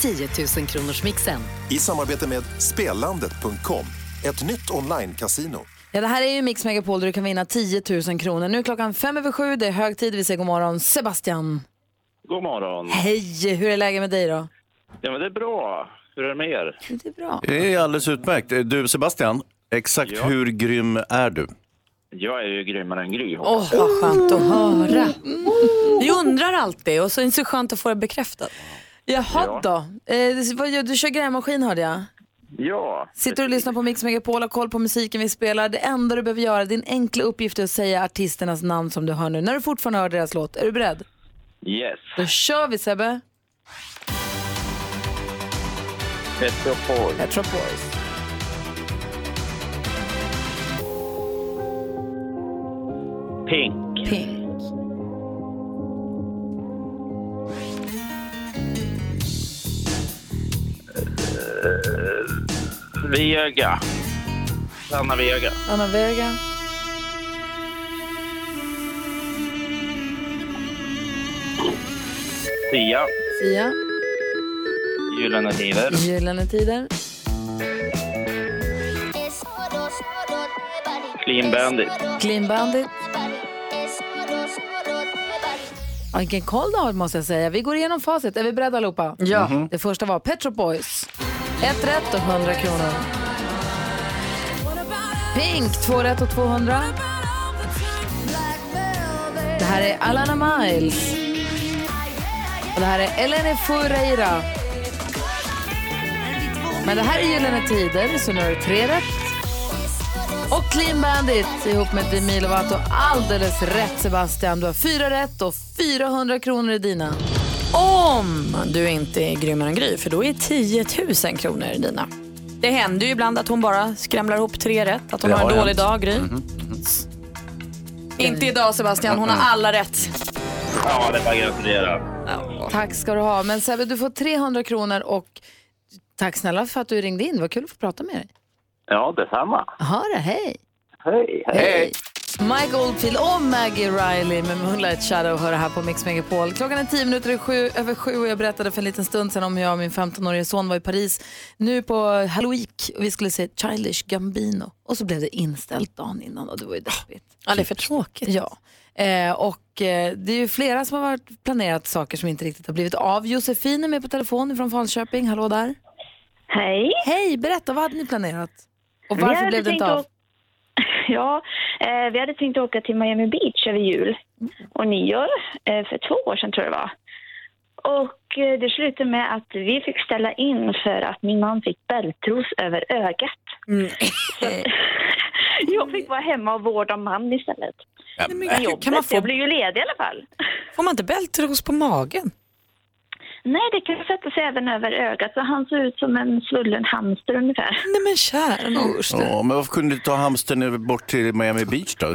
[SPEAKER 1] 10 000 kronors mixen.
[SPEAKER 9] I samarbete med Spelandet.com, ett nytt online-casino.
[SPEAKER 2] Ja, det här är ju Mix Megapol där du kan vinna 10 000 kronor. Nu är klockan fem över sju, det är hög tid. Vi säger god morgon. Sebastian.
[SPEAKER 11] God morgon.
[SPEAKER 2] Hej, hur är läget med dig då?
[SPEAKER 11] Ja, men det är bra. Hur är det med er?
[SPEAKER 2] Det är bra.
[SPEAKER 4] Det är alldeles utmärkt. Du Sebastian, exakt
[SPEAKER 11] Ja.
[SPEAKER 4] hur grym är du?
[SPEAKER 11] Jag är ju grymmare än Gry.
[SPEAKER 5] Åh, vad skönt att höra. Vi undrar alltid och så är det så skönt att få det bekräftat.
[SPEAKER 2] Jaha
[SPEAKER 11] Ja.
[SPEAKER 2] då. Eh, vad gör- du kör grävmaskin hörde jag.
[SPEAKER 11] Ja.
[SPEAKER 2] Sitter och lyssnar på Mix Megapol, har koll på musiken vi spelar. Det enda du behöver göra, din enkla uppgift är att säga artisternas namn som du hör nu. När du fortfarande hör deras låt. Är du beredd?
[SPEAKER 11] Yes.
[SPEAKER 2] Då kör vi Sebbe.
[SPEAKER 11] Petro Paul.
[SPEAKER 2] Petro Boys.
[SPEAKER 11] Pink.
[SPEAKER 2] Pink.
[SPEAKER 11] Vega. Anna Vega.
[SPEAKER 2] Anna Vega.
[SPEAKER 11] Sia.
[SPEAKER 2] Sia.
[SPEAKER 11] Gyllene Tider.
[SPEAKER 2] Gyllene Tider.
[SPEAKER 11] Clean Bandit.
[SPEAKER 2] Clean Bandit. Ja, Vilken koll du har måste jag säga. Vi går igenom facit. Är vi beredda allihopa?
[SPEAKER 5] Ja.
[SPEAKER 11] Mhm.
[SPEAKER 2] Det första var Petro Boys. Ett rätt och 100 kronor. Pink, två rätt och 200. Det här är Alana Miles. Och det här är Eleni Foureira. Men det här är Gyllene Tider, så nu har du tre rätt. Och Clean Bandit ihop med Demi Lovato. Alldeles rätt Sebastian. Du har fyra rätt och 400 kronor i dina.
[SPEAKER 5] Om du inte är grymmare än Gry, för då är 10 000 kronor dina. Det händer ju ibland att hon bara skramlar ihop tre rätt, att hon
[SPEAKER 4] Det
[SPEAKER 5] har en dålig
[SPEAKER 4] hänt.
[SPEAKER 5] dag, Gry.
[SPEAKER 4] Mhm,
[SPEAKER 5] Inte idag Sebastian, hon har alla rätt.
[SPEAKER 11] Ja, det är bara att gratulera.
[SPEAKER 2] Tack ska du ha. Men Sebbe, du får 300 kronor och tack snälla för att du ringde in. Var kul att få prata med dig.
[SPEAKER 11] Ja, detsamma.
[SPEAKER 2] Ha det, hej.
[SPEAKER 11] Hej,
[SPEAKER 2] Hej. Mike Oldfield och Maggie Riley med Moonlight Shadow hör det här på Mix Megapol. Klockan är tio minuter i sju, över sju och jag berättade för en liten stund sedan om hur jag och min 15-årige son var i Paris nu på Halloween och vi skulle se Childish Gambino och så blev det inställt dagen innan och det var ju deppigt.
[SPEAKER 5] Ja, det är för tråkigt.
[SPEAKER 2] Ja, eh, och eh, det är ju flera som har varit planerat saker som inte riktigt har blivit av. Josefin är med på telefon från Falköping, hallå där.
[SPEAKER 8] Hej.
[SPEAKER 2] Hej, berätta, vad hade ni planerat? Och
[SPEAKER 8] Vi
[SPEAKER 2] varför
[SPEAKER 8] hade
[SPEAKER 2] blev det inte
[SPEAKER 8] tänkt
[SPEAKER 2] av?
[SPEAKER 8] Ja, eh, vi hade tänkt åka till Miami Beach över jul och nyår eh, för två år sedan tror jag det var. Och eh, det slutade med att vi fick ställa in för att min man fick bältros över ögat. Att jag fick vara hemma och vårda man istället.
[SPEAKER 5] men
[SPEAKER 8] Men jobbet,
[SPEAKER 5] kan man få-
[SPEAKER 8] jag blev ju ledig i alla fall.
[SPEAKER 5] Får man inte bältros på magen?
[SPEAKER 8] Nej, det kan sätta sig även över ögat så han såg ut som en svullen hamster ungefär.
[SPEAKER 5] Nej men kära
[SPEAKER 4] Ja, men varför kunde du ta hamstern bort till Miami Beach då?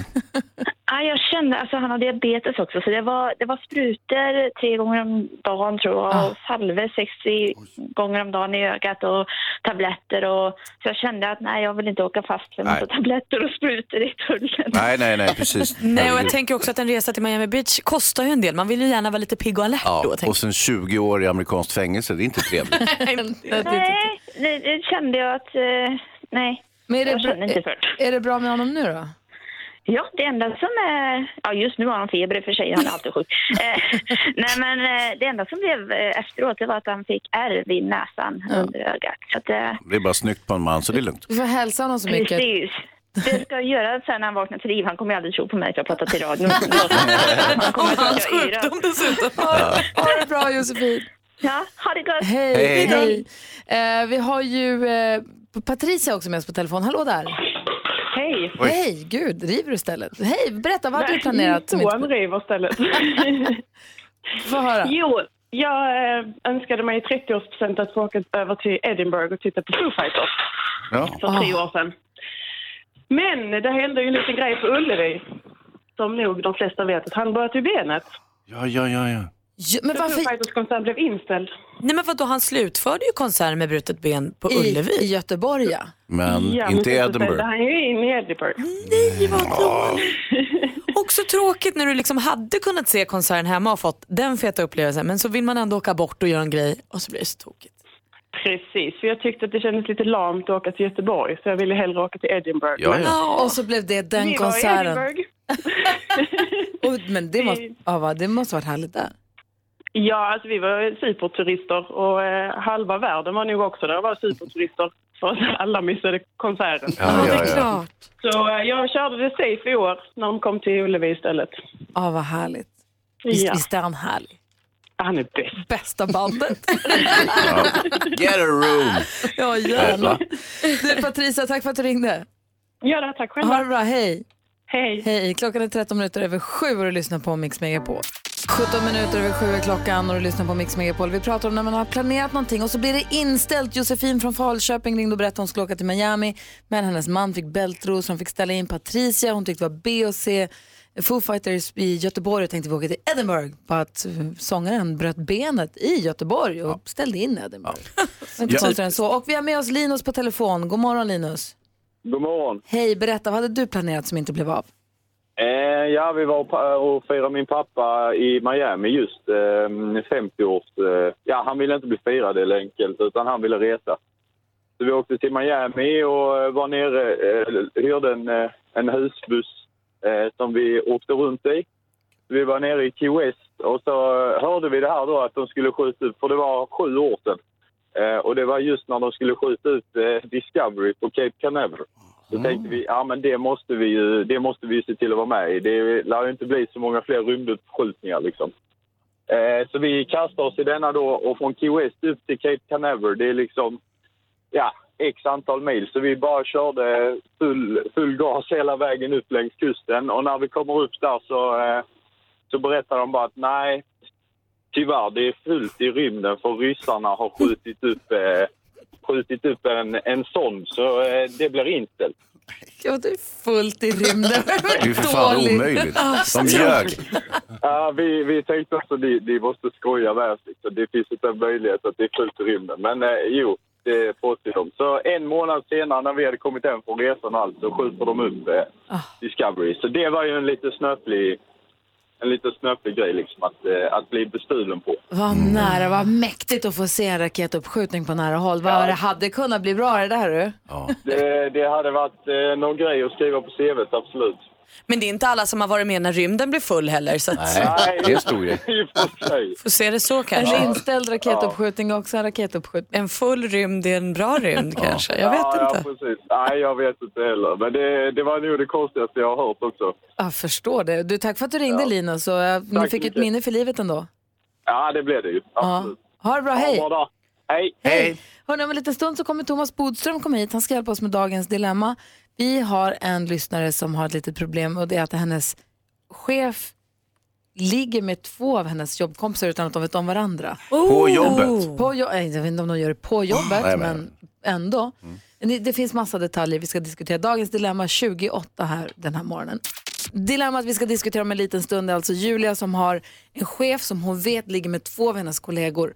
[SPEAKER 8] Ja, jag kände, alltså han har diabetes också, så det var, det var sprutor tre gånger om dagen tror jag, och salvor 60 gånger om dagen i ögat och tabletter och så jag kände att nej, jag vill inte åka fast för massa tabletter och sprutor i tullen.
[SPEAKER 4] Nej, nej, nej, precis.
[SPEAKER 5] Nej, och jag tänker också att en resa till Miami Beach kostar ju en del. Man vill ju gärna vara lite pigg och alert då.
[SPEAKER 4] Ja,
[SPEAKER 5] tänker
[SPEAKER 4] och sen 20 år i amerikanskt fängelse, det är inte trevligt.
[SPEAKER 8] Nej, det, det kände jag att, eh, nej,
[SPEAKER 2] Men är det, bra,
[SPEAKER 8] inte för det.
[SPEAKER 2] är det bra med honom nu då?
[SPEAKER 8] Ja, det enda som är... Ja, just nu har han feber i och för sig. Han är alltid sjuk. Eh, nej, men eh, det enda som blev eh, efteråt det var att han fick ärr vid näsan under ögat. Så att, eh,
[SPEAKER 4] Det är bara snyggt på en man, så det är lugnt.
[SPEAKER 2] Du får hälsa honom så mycket.
[SPEAKER 8] Precis. Det ska jag göra sen när han vaknar till liv. Han kommer ju aldrig tro på mig för jag har pratat i radion. Han kommer att är yr.
[SPEAKER 5] dessutom.
[SPEAKER 2] Ha det bra Josefin.
[SPEAKER 8] Ja, ha det gott.
[SPEAKER 2] Hej.
[SPEAKER 8] Hej.
[SPEAKER 2] Hej. Eh, vi har ju eh, Patricia också med oss på telefon. Hallå där.
[SPEAKER 12] Hej.
[SPEAKER 2] Hej, gud, river du stället? Hej, berätta, vad hade du planerat?
[SPEAKER 12] Så
[SPEAKER 2] inte-
[SPEAKER 12] river istället.
[SPEAKER 2] Få höra.
[SPEAKER 12] Jo, jag eh, önskade mig i 30-årspresent att få åka över till Edinburgh och titta på Foo Fighters
[SPEAKER 4] Ja.
[SPEAKER 12] för tre år sedan. Men det hände ju en liten grej på Ullevi som nog de flesta vet att han bröt ju benet.
[SPEAKER 4] Ja, ja, ja, ja.
[SPEAKER 5] Men
[SPEAKER 12] Så
[SPEAKER 5] varför-
[SPEAKER 12] Foo Fighters-konserten blev inställd.
[SPEAKER 5] Nej men vadå, han slutförde ju konserten med brutet ben på
[SPEAKER 2] I,
[SPEAKER 5] Ullevi.
[SPEAKER 2] I Göteborg ja.
[SPEAKER 4] Men
[SPEAKER 12] Ja,
[SPEAKER 4] inte i
[SPEAKER 12] men
[SPEAKER 4] Edinburgh.
[SPEAKER 12] Han ju in i Edinburgh.
[SPEAKER 5] Nej, vad dåligt. Också tråkigt när du liksom hade kunnat se konserten hemma och fått den feta upplevelsen men så vill man ändå åka bort och göra en grej och så blir det så tokigt.
[SPEAKER 12] Precis, för jag tyckte att det kändes lite lamt att åka till Göteborg så jag ville hellre åka till Edinburgh.
[SPEAKER 4] Ja,
[SPEAKER 12] Men-
[SPEAKER 4] ja.
[SPEAKER 2] Och så blev det den
[SPEAKER 12] Vi var i
[SPEAKER 2] konserten.
[SPEAKER 12] Edinburgh.
[SPEAKER 2] Och, men det måste, ja, va, det måste varit härligt där.
[SPEAKER 12] Ja, alltså vi var superturister och eh, halva världen var nog också där och var superturister. För att alla missade konserten.
[SPEAKER 4] Ja, ja, ja.
[SPEAKER 12] Så eh, jag körde det safe i år när de kom till Ullevi istället.
[SPEAKER 2] Ja, vad härligt. Visst,
[SPEAKER 12] Ja.
[SPEAKER 2] visst är han härlig?
[SPEAKER 12] Han är bäst.
[SPEAKER 2] Bästa bandet.
[SPEAKER 4] Get a room!
[SPEAKER 2] ja, gärna. Du, Patricia, tack för att du ringde.
[SPEAKER 12] Ja, tack själva.
[SPEAKER 2] Ha det bra, hej.
[SPEAKER 12] Hej.
[SPEAKER 2] Hej, klockan är 13 minuter över sju och du lyssnar på Mix Megapol. 17 minuter över sju är klockan och du lyssnar på Mix Megapol. Vi pratar om när man har planerat någonting och så blir det inställt. Josefin från Falköping ringde och berättade att hon skulle åka till Miami men hennes man fick bältros, hon fick ställa in Patricia, hon tyckte det var B och C. Foo Fighters i Göteborg och tänkte vi åka till Edinburgh på att eh, sångaren bröt benet i Göteborg och ställde in Edinburgh. Inte
[SPEAKER 13] Ja.
[SPEAKER 2] konstigare än så. Och vi har med oss Linus på telefon. God morgon Linus.
[SPEAKER 13] God morgon.
[SPEAKER 2] Hej, berätta, vad hade du planerat som inte blev av?
[SPEAKER 13] Eh, ja, vi var eh, och, firade min pappa i Miami just. Eh, 50-års... Eh, ja, han ville inte bli firad helt enkelt, utan han ville resa. Så vi åkte till Miami och eh, var nere, eh, hyrde en, eh, en husbuss eh, som vi åkte runt i. Vi var nere i Key West och så hörde vi det här då att de skulle skjuta ut, för det var sju år sedan. Eh, och det var just när de skulle skjuta ut eh, Discovery på Cape Canaveral. Så tänkte vi, ja men det måste vi ju det måste vi se till att vara med i. Det lär ju inte bli så många fler rymduppskjutningar liksom. Eh, så vi kastade oss i denna då och från Key West upp till Cape Canaveral, det är liksom, ja, x antal mil. Så vi bara körde full, full gas hela vägen upp längs kusten och när vi kommer upp där så, eh, så berättar de bara att nej, tyvärr det är fullt i rymden för ryssarna har skjutit upp, eh, skjutit upp en, en sond så eh, det blir inställt.
[SPEAKER 2] Ja, det är fullt i rymden.
[SPEAKER 13] Det
[SPEAKER 4] är ju för fan
[SPEAKER 2] Dåligt.
[SPEAKER 4] omöjligt.
[SPEAKER 2] Ah,
[SPEAKER 4] De ljög.
[SPEAKER 13] Ja, vi, vi tänkte också att de, de måste skoja med oss. Liksom. Det finns inte en möjlighet att det är fullt i rymden. Men eh, jo, det påstår de. Så en månad senare när vi hade kommit hem från resan och allt så skjuter de upp eh, Discovery. Så det var ju en lite snöplig, en lite snöplig grej liksom att, eh, att bli bestulen på.
[SPEAKER 2] Vad nära, vad mäktigt att få se en raketupppskjutning på nära håll. Vad det hade kunnat bli bra det där du.
[SPEAKER 13] Det, det hade varit eh, någon grej att skriva på CVt, absolut.
[SPEAKER 5] Men det är inte alla som har varit med när rymden blev full heller. Så att...
[SPEAKER 4] Nej, det är en stor grej.
[SPEAKER 5] Får se det så kanske.
[SPEAKER 2] En inställd raketuppskjutning är också en raketuppskjutning.
[SPEAKER 5] En full rymd är en bra rymd kanske. Jag vet
[SPEAKER 13] ja,
[SPEAKER 5] inte.
[SPEAKER 13] Ja, precis. Nej, jag vet inte heller. Men det, det var nog det konstigaste jag har hört också.
[SPEAKER 2] Jag förstår det. Du, tack för att du ringde
[SPEAKER 13] Ja.
[SPEAKER 2] Linus. Och, uh, ni
[SPEAKER 13] Tack
[SPEAKER 2] fick
[SPEAKER 13] så
[SPEAKER 2] ett
[SPEAKER 13] mycket.
[SPEAKER 2] minne för livet ändå.
[SPEAKER 13] Ja, det blev det ju. Absolut.
[SPEAKER 2] Ha det bra, hej!
[SPEAKER 13] Ja, bra. Hej!
[SPEAKER 2] Hej! Hörrni, om en liten stund så kommer Thomas Bodström komma hit. Han ska hjälpa oss med dagens dilemma. Vi har en lyssnare som har ett litet problem och det är att hennes chef ligger med två av hennes jobbkompisar utan att de vet om varandra.
[SPEAKER 4] På jobbet?
[SPEAKER 2] På jo- nej, jag vet inte om de gör det på jobbet,
[SPEAKER 4] Nej, men-
[SPEAKER 2] men ändå. Det- Det finns massa detaljer vi ska diskutera. Dagens dilemma 28 här den här morgonen. Dilemmat vi ska diskutera om en liten stund är alltså Julia som har en chef som hon vet ligger med två av hennes kollegor.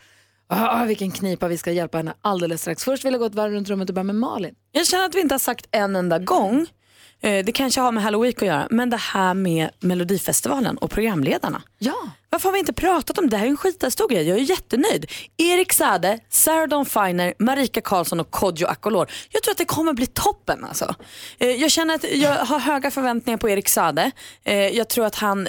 [SPEAKER 2] Ah, vilken knipa, vi ska hjälpa henne alldeles strax. Först vill jag gå ett varv runt rummet och börja med Malin.
[SPEAKER 5] Jag känner att vi inte har sagt en enda gång, eh, det kanske har med Halloween att göra, men det här med Melodifestivalen och programledarna.
[SPEAKER 2] Ja.
[SPEAKER 5] Varför har vi inte pratat om det? Det här är en skitstor grej. Jag är jättenöjd. Erik Sade, Sarah Dawn Finer, Marika Karlsson och Kodjo Akolor. Jag tror att det kommer bli toppen alltså. Eh, Jag känner att jag har höga förväntningar på Erik Sade. Eh, Jag tror att han,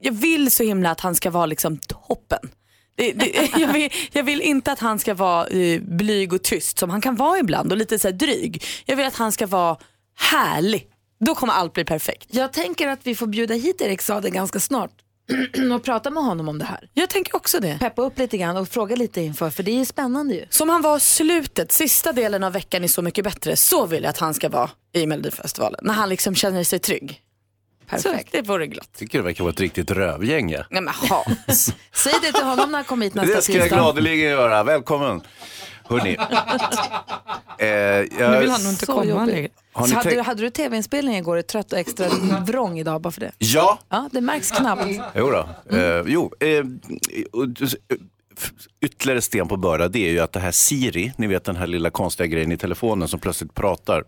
[SPEAKER 5] jag vill så himla att han ska vara liksom toppen. Det, det, jag, vill, jag vill inte att han ska vara eh, blyg och tyst som han kan vara ibland och lite så här dryg. Jag vill att han ska vara härlig. Då kommer allt bli perfekt.
[SPEAKER 2] Jag tänker att vi får bjuda hit Erik Sade ganska snart och prata med honom om det här.
[SPEAKER 5] Jag tänker också det.
[SPEAKER 2] Peppa upp lite grann och fråga lite inför, för det är spännande ju.
[SPEAKER 5] Som han var slutet, sista delen av veckan är Så mycket bättre. Så vill jag att han ska vara i Melodifestivalen. När han liksom känner sig trygg.
[SPEAKER 2] Perfekt.
[SPEAKER 5] Så det vore glatt.
[SPEAKER 4] Tycker det verkar vara ett riktigt rövgäng. Ja.
[SPEAKER 5] Nej men ha.
[SPEAKER 2] Säg det till honom när han kommer hit nästa
[SPEAKER 4] Det ska jag
[SPEAKER 2] tisdag.
[SPEAKER 4] gladeligen göra. Välkommen. Hörrni. Eh, jag...
[SPEAKER 5] Nu vill han nog inte
[SPEAKER 2] Så
[SPEAKER 5] komma
[SPEAKER 2] jobbigt.
[SPEAKER 5] längre.
[SPEAKER 4] Har ni
[SPEAKER 2] Så hade,
[SPEAKER 4] tänkt-
[SPEAKER 2] du, hade du tv-inspelning igår, är trött och extra vrång idag bara för det?
[SPEAKER 4] Ja,
[SPEAKER 2] Ja, det märks knappt.
[SPEAKER 4] jo då. Eh, jo, eh, och, f- ytterligare sten på börda det är ju att det här Siri, ni vet den här lilla konstiga grejen i telefonen som plötsligt pratar.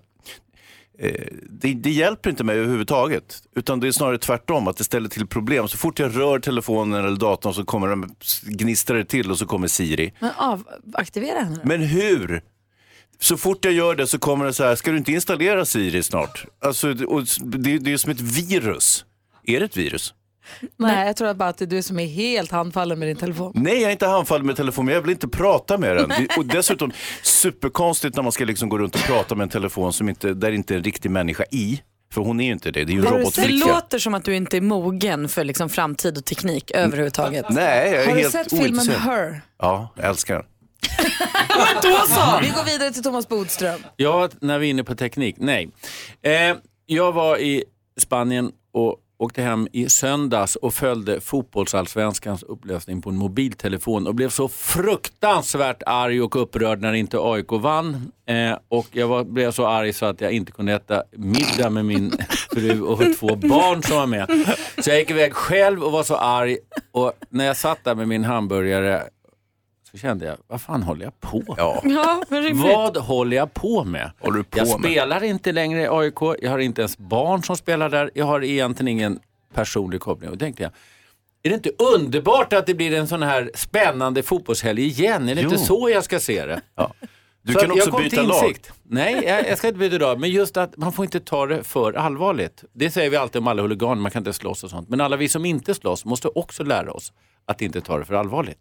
[SPEAKER 4] Eh, det, det hjälper inte mig överhuvudtaget. Utan det är snarare tvärtom, att det ställer till problem. Så fort jag rör telefonen eller datorn så kommer de gnistrar det till och så kommer Siri.
[SPEAKER 2] Men av, aktivera henne.
[SPEAKER 4] Men hur? Så fort jag gör det så kommer det så här, ska du inte installera Siri snart? Alltså, och det, det är som ett virus. Är det ett virus?
[SPEAKER 2] Nej, jag tror bara att det är du som är helt handfallen med din telefon.
[SPEAKER 4] Nej, jag är inte handfallen med telefonen, men jag vill inte prata med den. Det- Och dessutom superkonstigt när man ska liksom gå runt och prata med en telefon som inte, där inte är en riktig människa i. För hon är ju inte det, det är ju en
[SPEAKER 5] Det
[SPEAKER 4] robotflicka.
[SPEAKER 5] låter som att du inte är mogen för liksom framtid och teknik överhuvudtaget.
[SPEAKER 4] Nej, jag är
[SPEAKER 2] Har du
[SPEAKER 4] helt
[SPEAKER 2] sett filmen. Her?
[SPEAKER 4] Ja, jag älskar den.
[SPEAKER 5] Då så!
[SPEAKER 2] Vi går vidare till Thomas Bodström.
[SPEAKER 14] Ja, när vi är inne på teknik. Nej. Eh, jag var i Spanien och åkte hem i söndags och följde fotbollsallsvenskans upplösning på en mobiltelefon och blev så fruktansvärt arg och upprörd när inte AIK vann. Eh, och jag var, blev så arg så att jag inte kunde äta middag med min fru och två barn som var med. Så jag gick iväg själv och var så arg och när jag satt där med min hamburgare så kände jag, vad fan håller jag på
[SPEAKER 4] Ja.
[SPEAKER 5] Ja, rimligt.
[SPEAKER 14] vad håller jag på med?
[SPEAKER 4] Håller du på
[SPEAKER 14] jag
[SPEAKER 4] med?
[SPEAKER 14] spelar inte längre i AIK, jag har inte ens barn som spelar där, jag har egentligen ingen personlig koppling. Och då tänkte jag, är det inte underbart att det blir en sån här spännande fotbollshelg igen? Är det
[SPEAKER 4] Jo.
[SPEAKER 14] inte så jag ska se det?
[SPEAKER 4] Ja. Du
[SPEAKER 14] Så
[SPEAKER 4] kan också
[SPEAKER 14] kom
[SPEAKER 4] byta
[SPEAKER 14] till
[SPEAKER 4] lag.
[SPEAKER 14] insikt. Nej, jag, jag ska inte byta lag. Men just att man får inte ta det för allvarligt. Det säger vi alltid om alla huliganer, man kan inte slåss och sånt. Men alla vi som inte slåss måste också lära oss att inte ta det för allvarligt.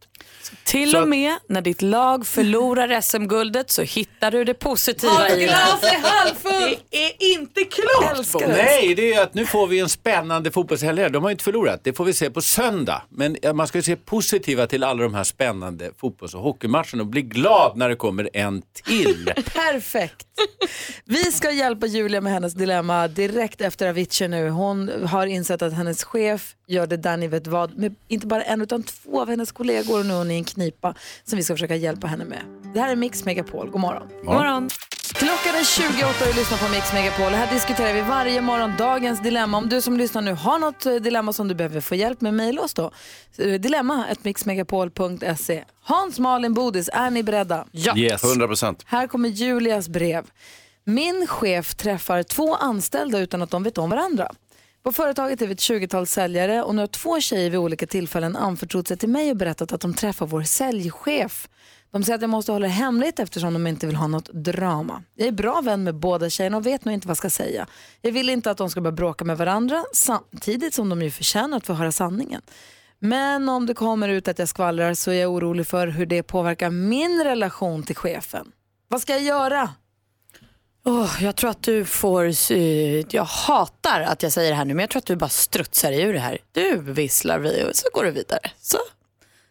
[SPEAKER 5] Till
[SPEAKER 14] Så
[SPEAKER 5] och
[SPEAKER 14] att-
[SPEAKER 5] med när ditt lag förlorar SM-guldet så hittar du det positiva i det.
[SPEAKER 15] är halvfullt! Det är inte klokt!
[SPEAKER 5] Älskar
[SPEAKER 14] Nej, det är att nu får vi en spännande fotbollshelg. De har ju inte förlorat. Det får vi se på söndag. Men man ska ju se positiva till alla de här spännande fotbolls och hockeymatcherna och bli glad när det kommer en till.
[SPEAKER 2] Perfekt. Vi ska hjälpa Julia med hennes dilemma direkt efter Avicii nu. Hon har insett att hennes chef gör det där ni vet vad med inte bara en utan två av hennes kollegor och nu är hon i en knipa som vi ska försöka hjälpa henne med. Det här är Mix Megapol. God morgon.
[SPEAKER 5] God morgon.
[SPEAKER 2] Klockan är 28 och du lyssnar på Mix Megapol. Här diskuterar vi varje morgon dagens dilemma. Om du som lyssnar nu har något eh, dilemma som du behöver få hjälp med, mejla oss då. Eh, Dilemma mixmegapol.se. Hans, Malin, Bodis, är ni beredda?
[SPEAKER 4] Yes. 100 procent.
[SPEAKER 2] Här kommer Julias brev. Min chef träffar två anställda utan att de vet om varandra. På företaget är vi ett 20-tal säljare och nu har två tjejer vid olika tillfällen anförtrott sig till mig och berättat att de träffar vår säljchef. De säger att jag måste hålla det hemligt eftersom de inte vill ha något drama. Jag är bra vän med båda tjejerna och vet nog inte vad jag ska säga. Jag vill inte att de ska börja bråka med varandra samtidigt som de ju förtjänar att få höra sanningen. Men om det kommer ut att jag skvallrar så är jag orolig för hur det påverkar min relation till chefen. Vad ska jag göra?
[SPEAKER 5] Åh, jag tror att du får, eh, jag hatar att jag säger det här nu, men jag tror att du bara strutsar ur det här. Du visslar vi och så går du vidare. Så,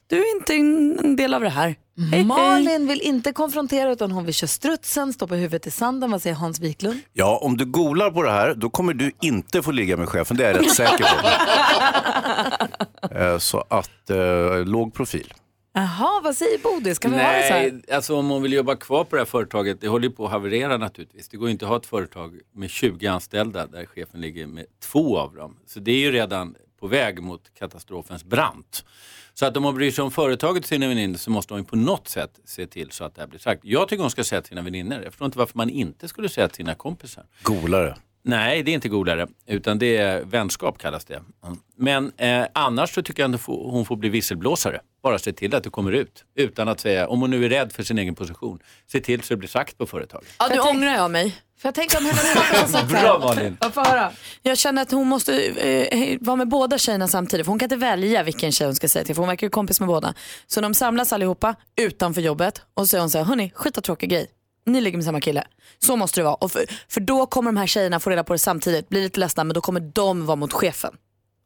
[SPEAKER 5] du är inte en del av det här. Hej, hej.
[SPEAKER 2] Malin vill inte konfrontera utan hon vill köra strutsen, stoppa huvudet i sanden. Vad säger Hans Wiklund?
[SPEAKER 4] Ja, om du golar på det här, då kommer du inte få ligga med chefen. Det är jag rätt säker på. Eh, Så att, eh, låg profil.
[SPEAKER 2] Jaha, vad säger Bodis? Kan vi ha det så här?
[SPEAKER 14] Nej, alltså om hon vill jobba kvar på det här företaget, det håller ju på att haverera naturligtvis. Det går ju inte att ha ett företag med 20 anställda där chefen ligger med två av dem. Så det är ju redan på väg mot katastrofens brant. Så att om hon bryr sig om företaget sina väninnor så måste hon ju på något sätt se till så att det här blir sagt. Jag tycker hon ska säga till sina väninnor. Jag förstår inte varför man inte skulle säga till sina kompisar.
[SPEAKER 4] Golare.
[SPEAKER 14] Nej, det är inte golare, utan det är vänskap kallas det. Men eh, annars så tycker jag att hon får, bli visselblåsare. Bara se till att det kommer ut. Utan att säga, om hon nu är rädd för sin egen position, se till så det blir sagt på företaget.
[SPEAKER 5] Ja, nu ångrar jag mig.
[SPEAKER 2] För jag tänker om hennes pappa har sagt
[SPEAKER 14] Bra Malin!
[SPEAKER 2] Ja, få höra.
[SPEAKER 5] Jag känner att hon måste eh, vara med båda tjejerna samtidigt. För hon kan inte välja vilken tjej hon ska säga till. För hon verkar ju kompis med båda. Så de samlas allihopa utanför jobbet och så säger hon så här, hörni, skittråkig grej. Ni ligger med samma kille. Så måste det vara. Och för, för då kommer de här tjejerna få reda på det samtidigt, blir lite ledsna, men då kommer de vara mot chefen.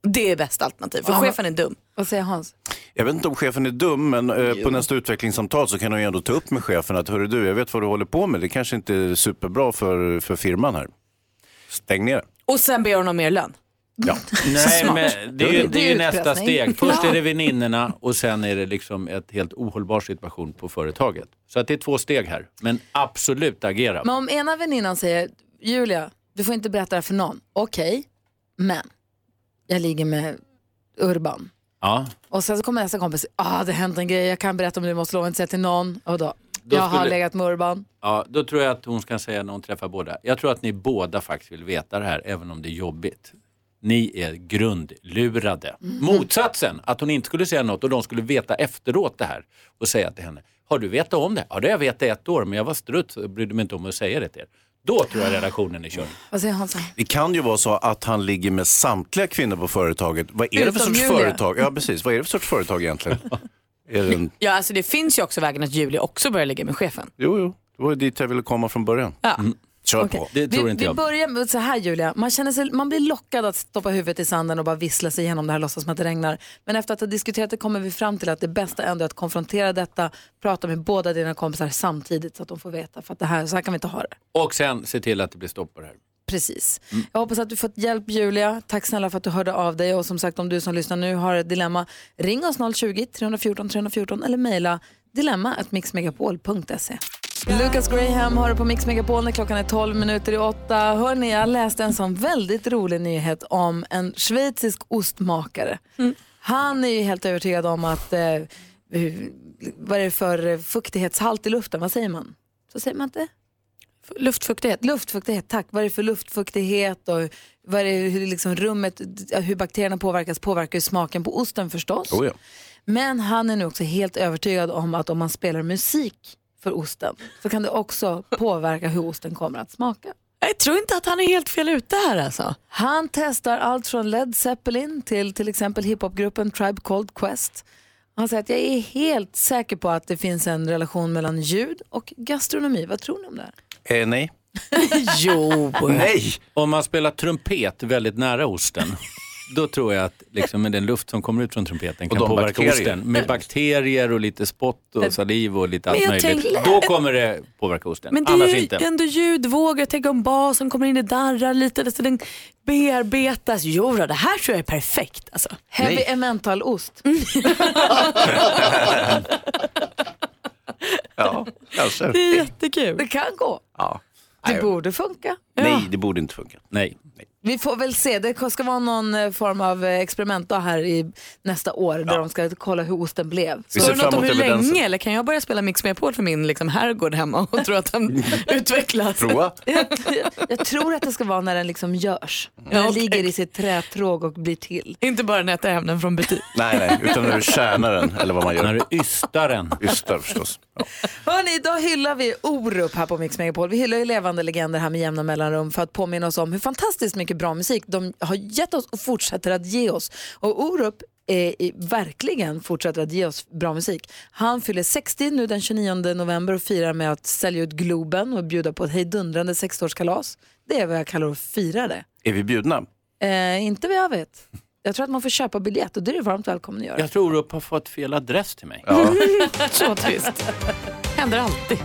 [SPEAKER 5] Det är bästa alternativ, för
[SPEAKER 2] Ja.
[SPEAKER 5] chefen är dum.
[SPEAKER 2] Vad säger Hans?
[SPEAKER 4] Jag vet inte om chefen är dum, men eh, på nästa utvecklingssamtal så kan hon ju ändå ta upp med chefen att hörru du, jag vet vad du håller på med. Det kanske inte är superbra för, för firman här. Stäng ner.
[SPEAKER 5] Och sen ber hon om mer lön.
[SPEAKER 4] Ja.
[SPEAKER 14] Nej, men det är ju, det är ju nästa steg. Först är det väninnorna och sen är det liksom ett helt ohållbar situation på företaget. Så att det är två steg här. Men absolut agera.
[SPEAKER 2] Men om ena väninnan säger, Julia, du får inte berätta det här för någon. Okej, men jag ligger med Urban.
[SPEAKER 14] Ja.
[SPEAKER 2] Och sen så kommer nästa kompis, ah, det har hänt en grej, jag kan berätta om det, måste lova inte säga till någon. Och då,
[SPEAKER 14] Då
[SPEAKER 2] jag har
[SPEAKER 14] skulle-
[SPEAKER 2] legat med Urban.
[SPEAKER 14] Ja, då tror jag att hon ska säga när hon träffar båda. Jag tror att ni båda faktiskt vill veta det här, även om det är jobbigt. Ni är grundlurade.
[SPEAKER 2] Mhm.
[SPEAKER 14] Motsatsen, att hon inte skulle säga något och de skulle veta efteråt det här och säga till henne, har du vetat om det? Ja, det har jag vetat i ett år, men jag var struts och brydde mig inte om att säga det till er. Då tror jag relationen är körd.
[SPEAKER 2] Vad säger Hansa?
[SPEAKER 4] Det kan ju vara så att han ligger med samtliga kvinnor på företaget. Vad är det för sorts
[SPEAKER 5] Julia.
[SPEAKER 4] företag? Ja, precis. Vad är det för sorts företag egentligen? är det en...
[SPEAKER 5] Ja, alltså det finns ju också vägen att Julia också börjar ligga med chefen.
[SPEAKER 4] Jo, jo. Det var ju dit jag ville komma från början.
[SPEAKER 5] Ja.
[SPEAKER 4] Kör
[SPEAKER 2] Okej.
[SPEAKER 4] på.
[SPEAKER 14] Det tror
[SPEAKER 2] vi,
[SPEAKER 14] inte
[SPEAKER 2] vi
[SPEAKER 14] jag.
[SPEAKER 2] börjar med så här Julia, man, känner sig, man blir lockad att stoppa huvudet i sanden och bara vissla sig igenom det här, låtsas som att det regnar. Men efter att ha diskuterat det kommer vi fram till att det bästa ändå är att konfrontera detta, prata med båda dina kompisar samtidigt så att de får veta. För att det här, så här kan vi inte ha det.
[SPEAKER 14] Och sen se till att det blir stopp på det här.
[SPEAKER 2] Precis. Jag hoppas att du fått hjälp Julia. Tack snälla för att du hörde av dig. Och som sagt om du som lyssnar nu har ett dilemma, ring oss 020-314 314 eller mejla dilemma.mixmegapol.se. Lucas Graham har du på Mix Megapol när klockan är 12 minuter i åtta. Hörrni, jag läste en sån väldigt rolig nyhet om en schweizisk ostmakare. Han är ju helt övertygad om att, eh, hur- vad är det för eh, fuktighetshalt i luften, vad säger man? Så säger man inte?
[SPEAKER 5] Luftfuktighet.
[SPEAKER 2] Luftfuktighet, tack. Vad är det för luftfuktighet och vad är det, hur, liksom rummet, hur bakterierna påverkas påverkar ju smaken på osten förstås.
[SPEAKER 4] Oh, ja.
[SPEAKER 2] Men han är nu också helt övertygad om att om man spelar musik för osten så kan det också påverka hur osten kommer att smaka.
[SPEAKER 5] Jag tror inte att han är helt fel ute här alltså.
[SPEAKER 2] Han testar allt från Led Zeppelin till till exempel hiphopgruppen Tribe Called Quest. Han säger att jag är helt säker på att det finns en relation mellan ljud och gastronomi. Vad tror ni om det här?
[SPEAKER 4] Eh, nej.
[SPEAKER 5] jo.
[SPEAKER 4] Nej.
[SPEAKER 7] Om man spelar trumpet väldigt nära osten, då tror jag att liksom, med den luft som kommer ut från trumpeten kan påverka
[SPEAKER 4] bakterier.
[SPEAKER 7] osten. Med bakterier och lite spott och saliv och lite allt
[SPEAKER 5] jag
[SPEAKER 7] möjligt.
[SPEAKER 5] tänker-
[SPEAKER 7] Då kommer det påverka osten.
[SPEAKER 5] Men det
[SPEAKER 7] Annars
[SPEAKER 5] är ju
[SPEAKER 7] inte.
[SPEAKER 5] ändå ljudvågor. Tänk om basen kommer in i darrar lite, så den bearbetas. Jo, det här tror jag är perfekt. Alltså.
[SPEAKER 2] Heavy emmental-ost.
[SPEAKER 4] Ja, kanske.
[SPEAKER 5] Det är jättekul.
[SPEAKER 2] Det kan gå.
[SPEAKER 4] Ja.
[SPEAKER 2] Det borde funka.
[SPEAKER 4] Nej, det borde inte funka.
[SPEAKER 7] Nej.
[SPEAKER 2] Vi får väl se. Det ska vara någon eh, form av eh, experiment då här i nästa år där de ska kolla hur osten blev.
[SPEAKER 4] Vi ser
[SPEAKER 5] det något om hur
[SPEAKER 4] evidensen.
[SPEAKER 5] länge eller kan jag börja spela Mix Megapol för min liksom, herrgård hemma och tro att den utvecklas?
[SPEAKER 4] Prova.
[SPEAKER 2] Jag, jag tror att det ska vara när den liksom görs. När
[SPEAKER 5] Ja,
[SPEAKER 2] den
[SPEAKER 5] okej.
[SPEAKER 2] ligger i sitt trätråg och blir till.
[SPEAKER 5] Inte bara när jag äter hem den från butik.
[SPEAKER 4] Nej, nej, utan när du kärnar den, eller vad man gör.
[SPEAKER 7] När du ystar den.
[SPEAKER 4] Ystar förstås. Ja.
[SPEAKER 2] Hörni, idag hyllar vi Orup här på Mix Megapol. Vi hyllar ju levande legender här med jämna mellanrum för att påminna oss om hur fantastiskt mycket bra musik de har gett oss och fortsätter att ge oss. Och Orup är i- verkligen fortsätter att ge oss bra musik. Han fyller 60 nu den 29 november och firar med att sälja ut Globen och bjuda på ett hejdundrande 60-årskalas. Det är vad jag kallar att fira det.
[SPEAKER 4] Är vi bjudna?
[SPEAKER 2] Eh, inte vad jag vet. Jag tror att man får köpa biljett och det är du varmt välkommen att göra.
[SPEAKER 7] Jag tror Orup har fått fel adress till mig.
[SPEAKER 4] Ja.
[SPEAKER 5] Så trist. Händer alltid.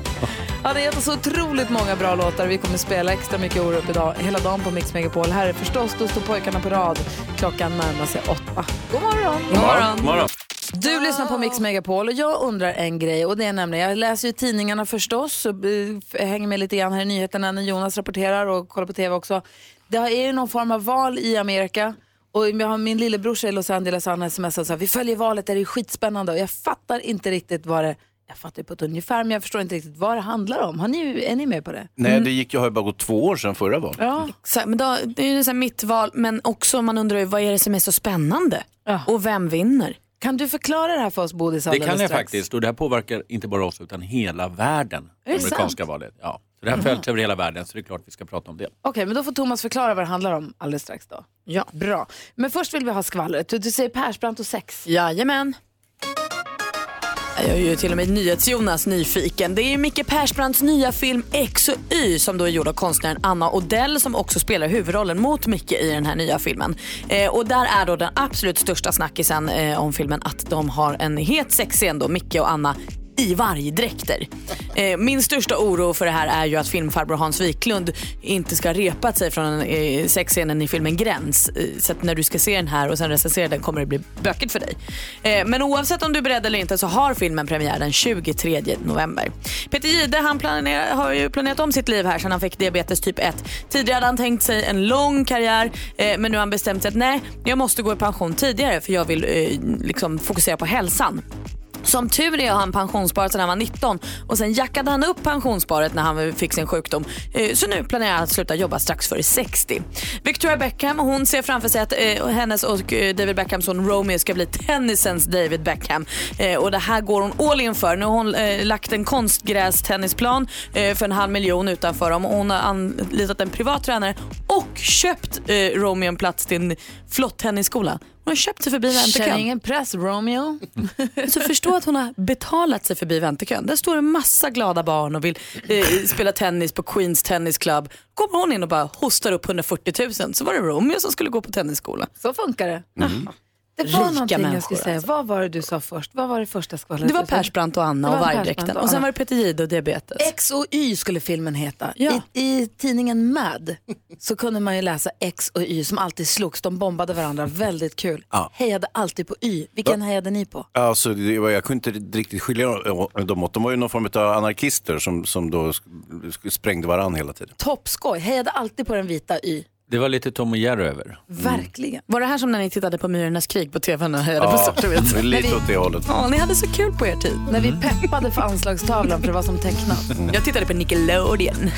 [SPEAKER 2] Han har gett oss så otroligt många bra låtar. Vi kommer spela extra mycket Orup idag, hela dagen på Mix Megapol. Här är förstås Då står pojkarna på rad. Klockan närmar sig åtta. God morgon!
[SPEAKER 4] God morgon. God morgon.
[SPEAKER 2] Du lyssnar på Mix Megapol och jag undrar en grej och det är nämligen, jag läser ju tidningarna förstås och eh, hänger med lite grann här i nyheterna när Jonas rapporterar och kollar på tv också. Det är ju någon form av val i Amerika och jag har min lillebrorsa i Los Angeles han smsat så här, vi följer valet, det är spännande och jag fattar inte riktigt vad det jag fattar på ett ungefär men jag förstår inte riktigt vad det handlar om. Har ni, är ni med på det?
[SPEAKER 4] Nej, det gick ju, har ju bara gått två år sedan förra valet.
[SPEAKER 2] Ja.
[SPEAKER 5] Exakt, men då, det är ju så här mitt val, men också man undrar ju vad är det som är så spännande? Och vem vinner?
[SPEAKER 2] Kan du förklara det här för oss Bodis
[SPEAKER 7] Det
[SPEAKER 2] alldeles
[SPEAKER 7] kan jag
[SPEAKER 2] strax?
[SPEAKER 7] faktiskt och det här påverkar inte bara oss utan hela världen.
[SPEAKER 2] Är det
[SPEAKER 7] Det amerikanska
[SPEAKER 2] sant?
[SPEAKER 7] valet. Ja. Så det här följs över hela världen så det är klart vi ska prata om det.
[SPEAKER 2] Okej, men då får Thomas förklara vad det handlar om alldeles strax då.
[SPEAKER 5] Ja.
[SPEAKER 2] Bra. Men först vill vi ha skvallret. Du, du säger Persbrandt och sex.
[SPEAKER 5] Jajamän. Jag är ju till och med NyhetsJonas nyfiken. Det är ju Micke Persbrandts nya film X och Y som då är gjord av konstnären Anna Odell som också spelar huvudrollen mot Micke i den här nya filmen. Eh, och där är då den absolut största snackisen eh, om filmen att de har en het sexscen då, Micke och Anna i vargdräkter. Eh, min största oro för det här är ju att filmfarbror Hans Wiklund inte ska ha repat sig från eh, sexscenen i filmen Gräns. Eh, så att när du ska se den här och sen recensera den kommer det bli bökigt för dig. Eh, men oavsett om du är beredd eller inte så har filmen premiär den 23 november. Peter Jihde han planerar, har ju planerat om sitt liv här sedan han fick diabetes typ 1. Tidigare hade han tänkt sig en lång karriär eh, men nu har han bestämt sig att nej, jag måste gå i pension tidigare för jag vill eh, liksom fokusera på hälsan. Som tur är har han pensionssparat sedan han var 19 och sen jackade han upp pensionssparet när han fick sin sjukdom. Eh, så nu planerar han att sluta jobba strax före 60. Victoria Beckham hon ser framför sig att eh, hennes och eh, David Beckhams son Romeo ska bli tennisens David Beckham. Och det här går hon all in för. Nu har hon lagt en konstgrästennisplan för en halv miljon utanför dem. Hon har anlitat en privat tränare och köpt Romeo en plats till en flott tennisskola. Hon har köpt sig förbi väntekön.
[SPEAKER 2] Känner ingen press, Romeo.
[SPEAKER 5] Så förstå att hon har betalat sig förbi väntekön. Där står en massa glada barn och vill eh, spela tennis på Queens Tennis Club. Kommer hon in och bara hostar upp 140 000 så var det Romeo som skulle gå på tennisskola.
[SPEAKER 2] Så funkar det. Det var
[SPEAKER 5] Rika
[SPEAKER 2] någonting jag
[SPEAKER 5] människor,
[SPEAKER 2] skulle säga.
[SPEAKER 5] alltså.
[SPEAKER 2] Vad var det du sa först? Vad var det första skvallret?
[SPEAKER 5] Det var? Persbrandt och Anna och
[SPEAKER 2] var
[SPEAKER 5] vargdräkten.
[SPEAKER 2] Och
[SPEAKER 5] Och sen var det Peter Jihde och diabetes.
[SPEAKER 2] X och Y skulle filmen heta.
[SPEAKER 5] Ja.
[SPEAKER 2] I, I tidningen Mad så kunde man ju läsa X och Y som alltid slogs. De bombade varandra. Väldigt kul.
[SPEAKER 4] Ja.
[SPEAKER 2] Hejade alltid på Y. Vilken hejade ni på?
[SPEAKER 4] Alltså, det var, jag kunde inte riktigt skilja dem åt. De var ju någon form av anarkister som, som då sprängde varandra hela tiden.
[SPEAKER 2] Toppskoj. Hejade alltid på den vita Y.
[SPEAKER 7] Det var lite Tom och Jerry över.
[SPEAKER 2] Verkligen.
[SPEAKER 5] Var det här som när ni tittade på Myrornas krig på tv och hejade på
[SPEAKER 4] Ja,
[SPEAKER 5] svart och vitt?
[SPEAKER 4] det är lite
[SPEAKER 2] När vi-
[SPEAKER 4] åt det hållet.
[SPEAKER 5] Ja, ni hade så kul på er tid.
[SPEAKER 2] När vi peppade för anslagstavlan för det var som tecknat.
[SPEAKER 5] Jag tittade på Nickelodeon.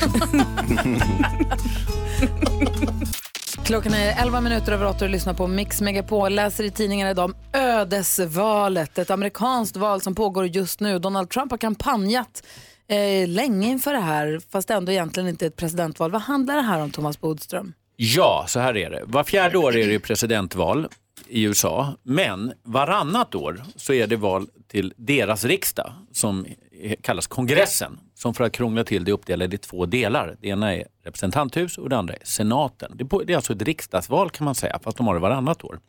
[SPEAKER 2] Klockan är 11 minuter över 8 och du lyssnar på Mix Megapol. Läser i tidningarna idag om ödesvalet, ett amerikanskt val som pågår just nu. Donald Trump har kampanjat eh, länge inför det här, fast ändå egentligen inte är ett presidentval. Vad handlar det här om, Thomas Bodström?
[SPEAKER 14] Ja, så här är det. Var fjärde år är det presidentval i USA, men varannat år så är det val till deras riksdag som kallas kongressen, som för att krångla till det är uppdelad i två delar. Det ena är representanthus och det andra är senaten. Det är alltså ett riksdagsval kan man säga, fast de har det varannat år.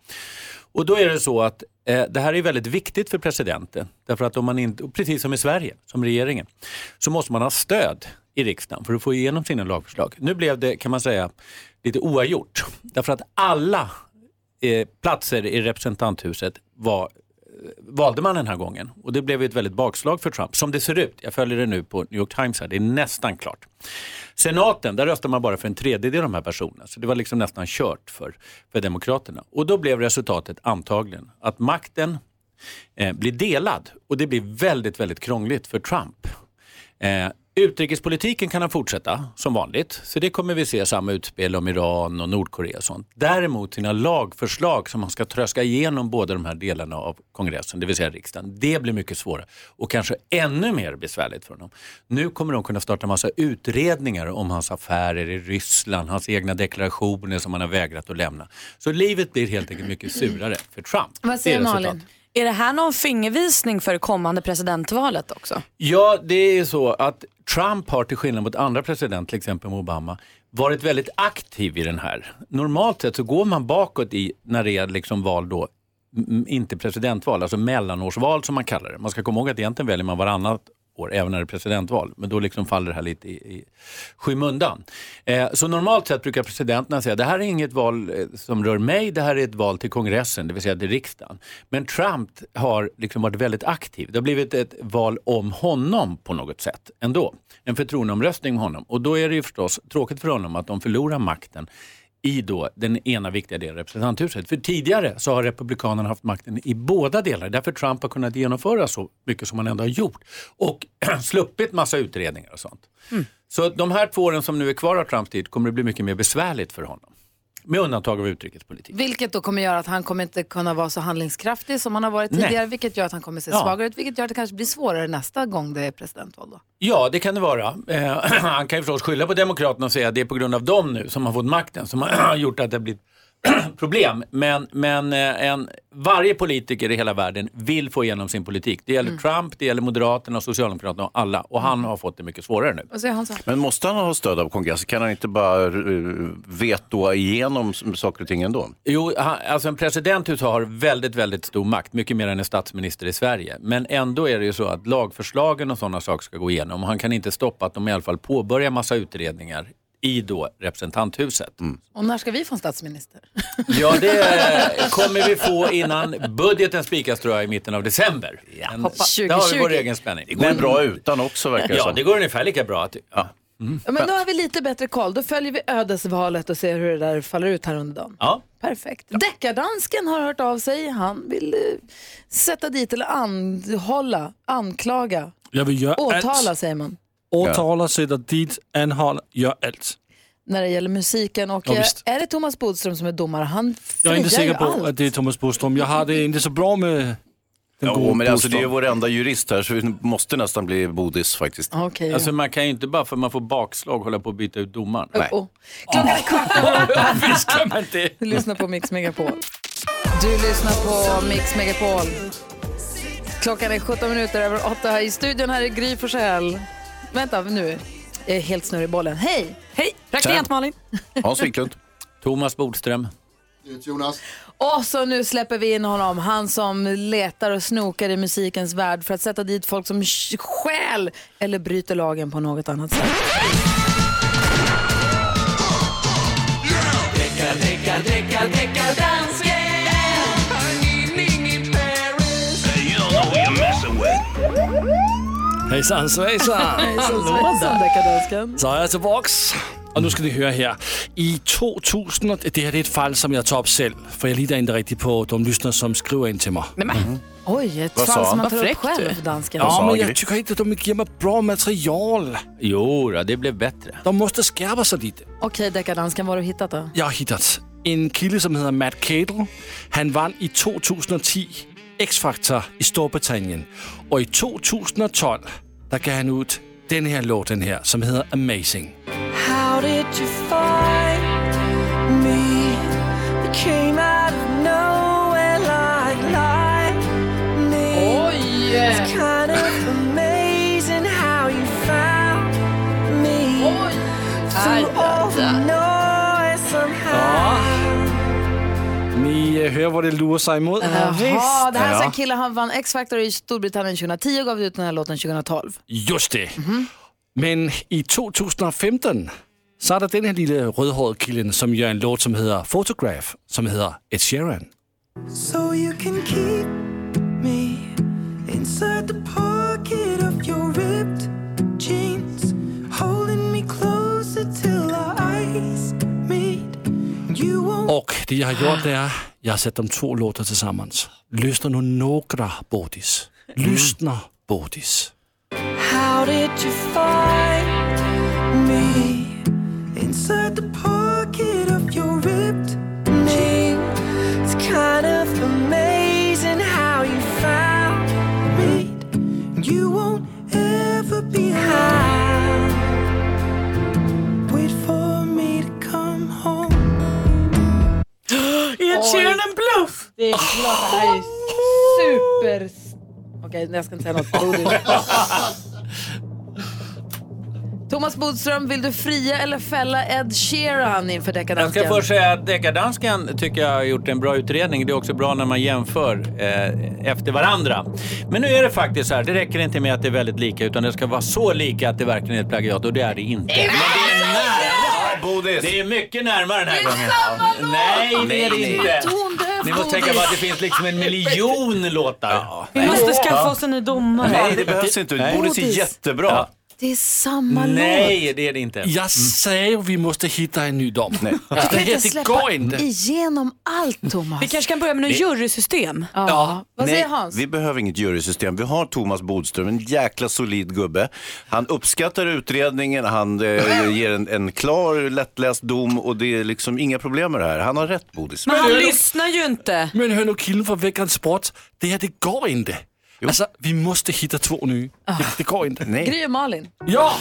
[SPEAKER 14] Och då är det så att eh, det här är väldigt viktigt för presidenten. Därför att om man inte, precis som i Sverige, som regeringen, så måste man ha stöd i riksdagen för att få igenom sina lagförslag. Nu blev det, kan man säga, lite oavgjort. Därför att alla eh, platser i representanthuset var, eh, valde man den här gången. Och det blev ett väldigt bakslag för Trump. Som det ser ut, jag följer det nu på New York Times här, det är nästan klart. Senaten, där röstar man bara för en tredjedel av de här personerna. Så det var liksom nästan kört för, för Demokraterna. Och då blev resultatet antagligen att makten eh, blir delad och det blir väldigt, väldigt krångligt för Trump. Eh, utrikespolitiken kan han fortsätta som vanligt, så det kommer vi se samma utspel om Iran och Nordkorea och sånt. Däremot sina lagförslag som han ska tröska igenom båda de här delarna av kongressen, det vill säga riksdagen, det blir mycket svårare och kanske ännu mer besvärligt för honom. Nu kommer de kunna starta massa utredningar om hans affärer i Ryssland, hans egna deklarationer som han har vägrat att lämna. Så livet blir helt enkelt mycket surare för Trump.
[SPEAKER 5] Vad säger. Malin? Är det här någon fingervisning för det kommande presidentvalet också?
[SPEAKER 14] Ja, det är så att Trump har till skillnad mot andra presidenter, till exempel Obama, varit väldigt aktiv i den här. Normalt sett så går man bakåt i när det är liksom val då, inte presidentval, alltså mellanårsval som man kallar det. Man ska komma ihåg att egentligen väljer man varannat år, även när det är presidentval. Men då liksom faller det här lite i, i skymundan. Eh, så normalt sett brukar presidenterna säga det här är inget val eh, som rör mig, det här är ett val till kongressen, det vill säga till riksdagen. Men Trump har liksom varit väldigt aktiv. Det har blivit ett val om honom på något sätt ändå. En förtroendeomröstning med honom. Och då är det ju förstås tråkigt för honom att de förlorar makten i då den ena viktiga delen, representanthuset. För tidigare så har republikanerna haft makten i båda delar. Därför Trump har kunnat genomföra så mycket som han ändå har gjort. Och sluppit massa utredningar och sånt. Så de här två åren som nu är kvar av Trumps tid kommer det bli mycket mer besvärligt för honom. Med undantag av utrikespolitik.
[SPEAKER 2] Vilket då kommer göra att han kommer inte kunna vara så handlingskraftig som han har varit
[SPEAKER 14] Nej.
[SPEAKER 2] tidigare, vilket gör att han kommer se
[SPEAKER 14] Ja.
[SPEAKER 2] svagare ut, vilket gör att det kanske blir svårare nästa gång det är presidentval. Då.
[SPEAKER 14] Ja, det kan det vara. Eh, han kan ju förstås skylla på Demokraterna och säga att det är på grund av dem nu som har fått makten som har gjort att det har blivit problem. Men, men eh, en, varje politiker i hela världen vill få igenom sin politik. Det gäller Trump, det gäller Moderaterna, Socialdemokraterna och alla. Och han har fått det mycket svårare nu.
[SPEAKER 4] Men måste han ha stöd av kongressen? Kan han inte bara uh, vetoa igenom saker och ting ändå?
[SPEAKER 14] Jo, han, alltså en presidenthus har väldigt, väldigt stor makt, mycket mer än en statsminister i Sverige. Men ändå är det ju så att lagförslagen och sådana saker ska gå igenom. Han kan inte stoppa att de i alla fall påbörjar massa utredningar i då representanthuset.
[SPEAKER 2] Och när ska vi få en statsminister?
[SPEAKER 14] Ja, det kommer vi få innan budgeten spikas tror jag i mitten av december. Men
[SPEAKER 2] hoppas.
[SPEAKER 14] Där har vi vår
[SPEAKER 2] 2020.
[SPEAKER 14] egen spänning.
[SPEAKER 4] Det går ju bra utan också verkar det
[SPEAKER 14] Ja,
[SPEAKER 4] som.
[SPEAKER 14] det går ungefär lika bra. Att, ja. Mm.
[SPEAKER 2] Ja, men då har vi lite bättre koll. Då följer vi ödesvalet och ser hur det där faller ut här under dagen.
[SPEAKER 14] Ja.
[SPEAKER 2] Perfekt. Deckardansken har hört av sig. Han vill eh, sätta dit eller anhålla, anklaga,
[SPEAKER 16] Jag vill göra
[SPEAKER 2] åtala
[SPEAKER 16] allt.
[SPEAKER 2] säger man.
[SPEAKER 16] Åtala, sätter dit, anhåller, gör allt.
[SPEAKER 2] När det gäller musiken. Och
[SPEAKER 16] Ja,
[SPEAKER 2] är det Thomas Bodström som är domare? Han
[SPEAKER 16] Jag är inte säker på
[SPEAKER 2] allt.
[SPEAKER 16] att det är Thomas Boström. Jag har det inte så bra med den
[SPEAKER 4] Jo, men alltså, det är ju vår enda jurist här så vi måste nästan bli bodis faktiskt.
[SPEAKER 2] Okej,
[SPEAKER 14] Alltså man kan ju inte bara för att man får bakslag hålla på att byta ut domaren.
[SPEAKER 2] Nej. Oh. Klockan är kvart över åtta.
[SPEAKER 16] Visst kan man det.
[SPEAKER 2] Du lyssnar på Mix Megapol. Du lyssnar på Mix Megapol. Klockan är 17 minuter över åtta. Här I studion här är Gry Forssell. Vänta nu, jag är helt snurrig i bollen. Hej!
[SPEAKER 5] Hej, praktikant Malin.
[SPEAKER 4] Hans Wiklund.
[SPEAKER 14] Thomas Bodström.
[SPEAKER 17] Jonas.
[SPEAKER 2] Och så nu släpper vi in honom, han som letar och snokar i musikens värld för att sätta dit folk som stjäl eller bryter lagen på något annat sätt.
[SPEAKER 16] Hejsan svejsan!
[SPEAKER 2] Hejsan deckardansken.
[SPEAKER 16] Så är jag tillbaks. Och nu ska ni höra här. I 2000, och det här är ett fall som jag tar upp själv, för jag litar inte riktigt på de lyssnare som skriver in till mig.
[SPEAKER 2] Oj, ett fall som man tar upp själv för dansken.
[SPEAKER 16] Ja, men jag tycker inte att de ger mig bra material.
[SPEAKER 14] Jo, det blev bättre.
[SPEAKER 16] De måste skärpa sig lite.
[SPEAKER 2] Okej, deckardansken, vad har du hittat då?
[SPEAKER 16] Jag har hittat en kille som heter Matt Cadle. Han vann i 2010 X-Factor i Storbritannien. Och i 2012 där gav han ut den här låten här som heter Amazing.
[SPEAKER 17] How did you find me? You came out of nowhere like lightning.
[SPEAKER 2] Oj!
[SPEAKER 17] It's kind of amazing how you found me. Through all the noise
[SPEAKER 16] Ni eh, hör vad det sig emot.
[SPEAKER 2] Jaha, det här är
[SPEAKER 16] Ja.
[SPEAKER 2] en kille, han vann X-Factor i Storbritannien 2010 och gav ut den här låten 2012.
[SPEAKER 16] Just det. Men i 2015 så är det den här lilla rödhårige killen som gör en låt som heter Photograph, som heter Ed Sheeran.
[SPEAKER 17] So you can keep me inside the pocket
[SPEAKER 16] Och det jag har gjort är, jag har sett de två låtar tillsammans. Lyssna nu några, Bodis. Lyssna, Bodis.
[SPEAKER 17] How did you find me inside the park?
[SPEAKER 5] Ed Sheeran en bluff!
[SPEAKER 2] Det är klart, det här är super... Okej, jag ska inte säga något. Bodil. Thomas Bodström, vill du fria eller fälla Ed Sheeran inför
[SPEAKER 14] Jag
[SPEAKER 2] deckardansken?
[SPEAKER 14] ska först säga att Deckardansken tycker jag har gjort en bra utredning. Det är också bra när man jämför eh, efter varandra. Men nu är det faktiskt så här, det räcker inte med att det är väldigt lika utan det ska vara så lika att det verkligen är ett plagiat och det är det inte. Men det är nära. Det är mycket närmare den här gången. Nej, det är det
[SPEAKER 5] Nej,
[SPEAKER 14] inte. Ni måste tänka på att det finns liksom en miljon låtar.
[SPEAKER 5] Vi måste skaffa oss en ny domare.
[SPEAKER 4] Nej, det behövs inte. Bodis är
[SPEAKER 14] Bodis.
[SPEAKER 4] jättebra.
[SPEAKER 2] Det är samma
[SPEAKER 16] Nej,
[SPEAKER 2] låt.
[SPEAKER 14] det är det inte.
[SPEAKER 16] Jag sa ju vi måste hitta en ny dom.
[SPEAKER 2] Du
[SPEAKER 16] Det
[SPEAKER 2] kan
[SPEAKER 16] här
[SPEAKER 2] inte släppa
[SPEAKER 16] går inte.
[SPEAKER 2] igenom allt, Thomas.
[SPEAKER 5] Vi kanske kan börja med något
[SPEAKER 4] Nej.
[SPEAKER 5] jurysystem.
[SPEAKER 2] Ja. Vad säger
[SPEAKER 4] Nej,
[SPEAKER 2] Hans?
[SPEAKER 4] vi behöver inget jurysystem. Vi har Thomas Bodström, en jäkla solid gubbe. Han uppskattar utredningen, han eh, ger en, en klar, lättläst dom och det är liksom inga problem med det här. Han har rätt, Bodis.
[SPEAKER 5] Men han lyssnar ju inte.
[SPEAKER 16] Men hör nu killen från Veckans Sport, det här det går inte. Alltså, vi måste hitta två nu. Det, det går inte.
[SPEAKER 2] Gry och Malin.
[SPEAKER 16] Ja!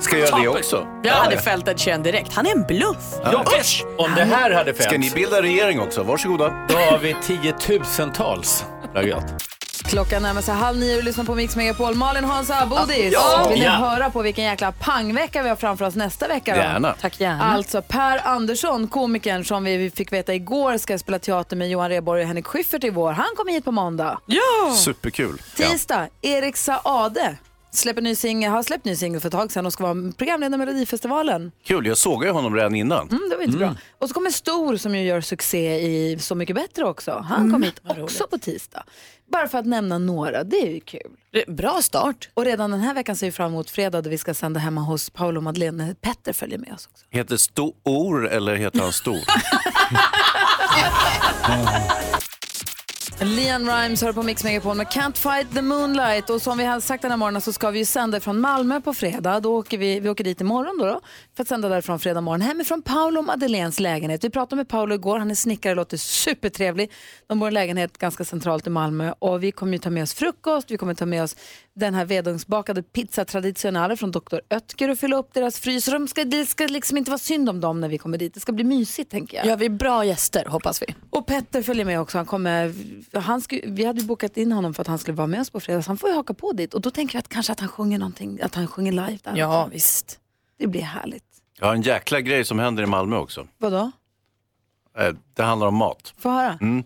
[SPEAKER 4] Ska jag göra det också?
[SPEAKER 5] Jag hade fällt Ed Sheeran direkt. Han är en bluff.
[SPEAKER 14] Ja, Om det här hade.
[SPEAKER 4] Ska ni bilda regering också? Varsågoda.
[SPEAKER 14] Då har vi tiotusentals plagiat.
[SPEAKER 2] Klockan närmar sig halv nio och lyssnar på Mix Megapol. Malin, Hansa, Bodis.
[SPEAKER 14] Ja.
[SPEAKER 2] Vill ni
[SPEAKER 14] Ja.
[SPEAKER 2] höra på vilken jäkla pangvecka vi har framför oss nästa vecka? Då?
[SPEAKER 4] Gärna.
[SPEAKER 5] Tack gärna.
[SPEAKER 2] Alltså Per Andersson, komikern som vi fick veta igår ska spela teater med Johan Rheborg och Henrik Schyffert i vår. Han kommer hit på måndag.
[SPEAKER 5] Ja!
[SPEAKER 4] Superkul.
[SPEAKER 2] Tisdag, Erik Saade släpper ny singel, har släppt ny singel för ett tag sedan och ska vara programledare i Melodifestivalen.
[SPEAKER 4] Kul, jag såg ju honom redan innan.
[SPEAKER 2] Mm, det var inte bra. Och så kommer Stor som ju gör succé i Så mycket bättre också. Han
[SPEAKER 5] Mm,
[SPEAKER 2] kommer hit också på tisdag. Bara för att nämna några, det är ju kul.
[SPEAKER 5] Bra start.
[SPEAKER 2] Och redan den här veckan ser vi fram emot fredag då vi ska sända hemma hos Paolo och Madeleine. Petter följer med oss också.
[SPEAKER 4] Heter Stor eller heter han Stor?
[SPEAKER 2] Leon Rimes hör på Mix Megapol med Can't Fight the Moonlight. Och som vi har sagt den här morgonen så ska vi ju sända från Malmö på fredag. Då åker vi, vi åker dit imorgon då, då för att sända därifrån fredag morgon. Hemifrån Paolo och Madeleines lägenhet. Vi pratade med Paolo igår, han är snickare, låter supertrevlig. De bor i en lägenhet ganska centralt i Malmö och vi kommer ju ta med oss frukost, vi kommer ta med oss den här vedugnsbakade pizza traditionale från Dr. Oetker och fylla upp deras frys. De ska, det ska liksom inte vara synd om dem när vi kommer dit. Det ska bli mysigt tänker jag.
[SPEAKER 5] Ja, vi är bra gäster hoppas vi.
[SPEAKER 2] Och Petter följer med också. Han kommer, han sku, vi hade ju bokat in honom för att han skulle vara med oss på fredag. Så han får ju haka på dit. Och då tänker vi att kanske att han sjunger någonting, att han sjunger live där.
[SPEAKER 5] Ja, visst.
[SPEAKER 2] Det blir härligt.
[SPEAKER 4] Jag har en jäkla grej som händer i Malmö också.
[SPEAKER 2] Vadå?
[SPEAKER 4] Eh, Det handlar om mat.
[SPEAKER 2] Få höra.
[SPEAKER 4] Mm.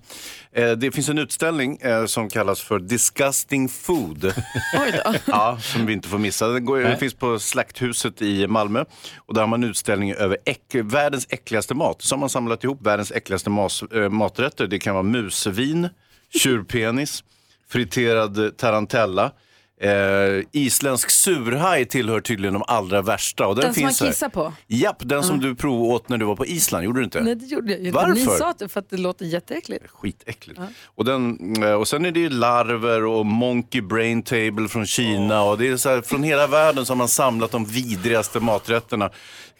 [SPEAKER 4] Eh, Det finns en utställning eh, som kallas för Disgusting Food. ja, som vi inte får missa. Den, går, den
[SPEAKER 14] Nej.
[SPEAKER 4] finns på Slakthuset i Malmö. Och där har man en utställning över äck, världens äckligaste mat. Så har man samlat ihop världens äckligaste mas, maträtter. Det kan vara musvin, tjurpenis, friterad tarantella. Eh, isländsk surhaj tillhör tydligen de allra värsta. Och den,
[SPEAKER 2] Den som man
[SPEAKER 4] finns här.
[SPEAKER 2] kissar på?
[SPEAKER 4] Japp, den som du provåt när du var på Island. Gjorde du inte?
[SPEAKER 2] Nej, det gjorde jag inte.
[SPEAKER 4] Varför?
[SPEAKER 2] Ni sa det för att det låter jätteäckligt.
[SPEAKER 4] Skitäckligt. Och, den, eh, och sen är det ju larver och monkey brain table från Kina. Och det är så här, från hela världen så har man samlat de vidrigaste maträtterna.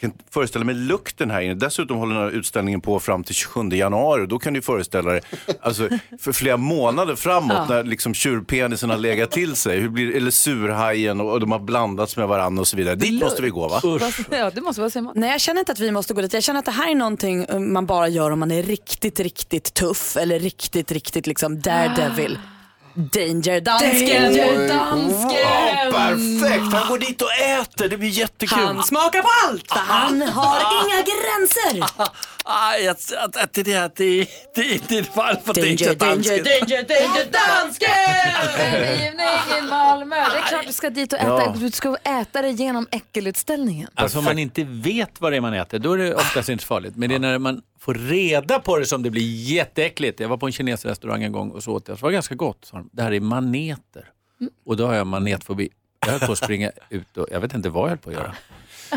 [SPEAKER 4] Jag kan föreställa mig lukten här inne. Dessutom håller den här utställningen på fram till 27 januari. Då kan du föreställa dig, alltså, för flera månader framåt
[SPEAKER 2] Ja.
[SPEAKER 4] när liksom tjurpenisen har legat till sig. Hur blir eller surhajen och, och de har blandats med varandra och så vidare. Dit måste vi gå va?
[SPEAKER 2] Ja, det måste vara Simon.
[SPEAKER 5] Nej, jag känner inte att vi måste gå dit. Jag känner att det här är någonting eh, man bara gör om man är riktigt, riktigt tuff eller riktigt, riktigt liksom daredevil. Danger dansken!
[SPEAKER 2] Danger dansken!
[SPEAKER 4] Ja, perfekt, han går dit och äter, det blir jättekul.
[SPEAKER 5] Han smakar på allt för han har inga gränser.
[SPEAKER 16] Jag, det där, det, det är inte ett fall för
[SPEAKER 5] Danger,
[SPEAKER 16] Danger
[SPEAKER 5] danger, danger, danger, dansken!
[SPEAKER 2] I Malmö. Det är klart du ska dit och äta.
[SPEAKER 14] Ja.
[SPEAKER 2] Du ska äta det genom äckelutställningen.
[SPEAKER 14] Alltså om man inte vet vad det är man äter, då är det oftast inte farligt. Men det är när man får reda på det som det blir jätteäckligt. Jag var på en kinesisk restaurang en gång och så åt jag. Det var ganska gott. Det här är maneter. Och då har jag manetfobi. Jag höll på att springa ut och jag vet inte vad jag höll på att göra.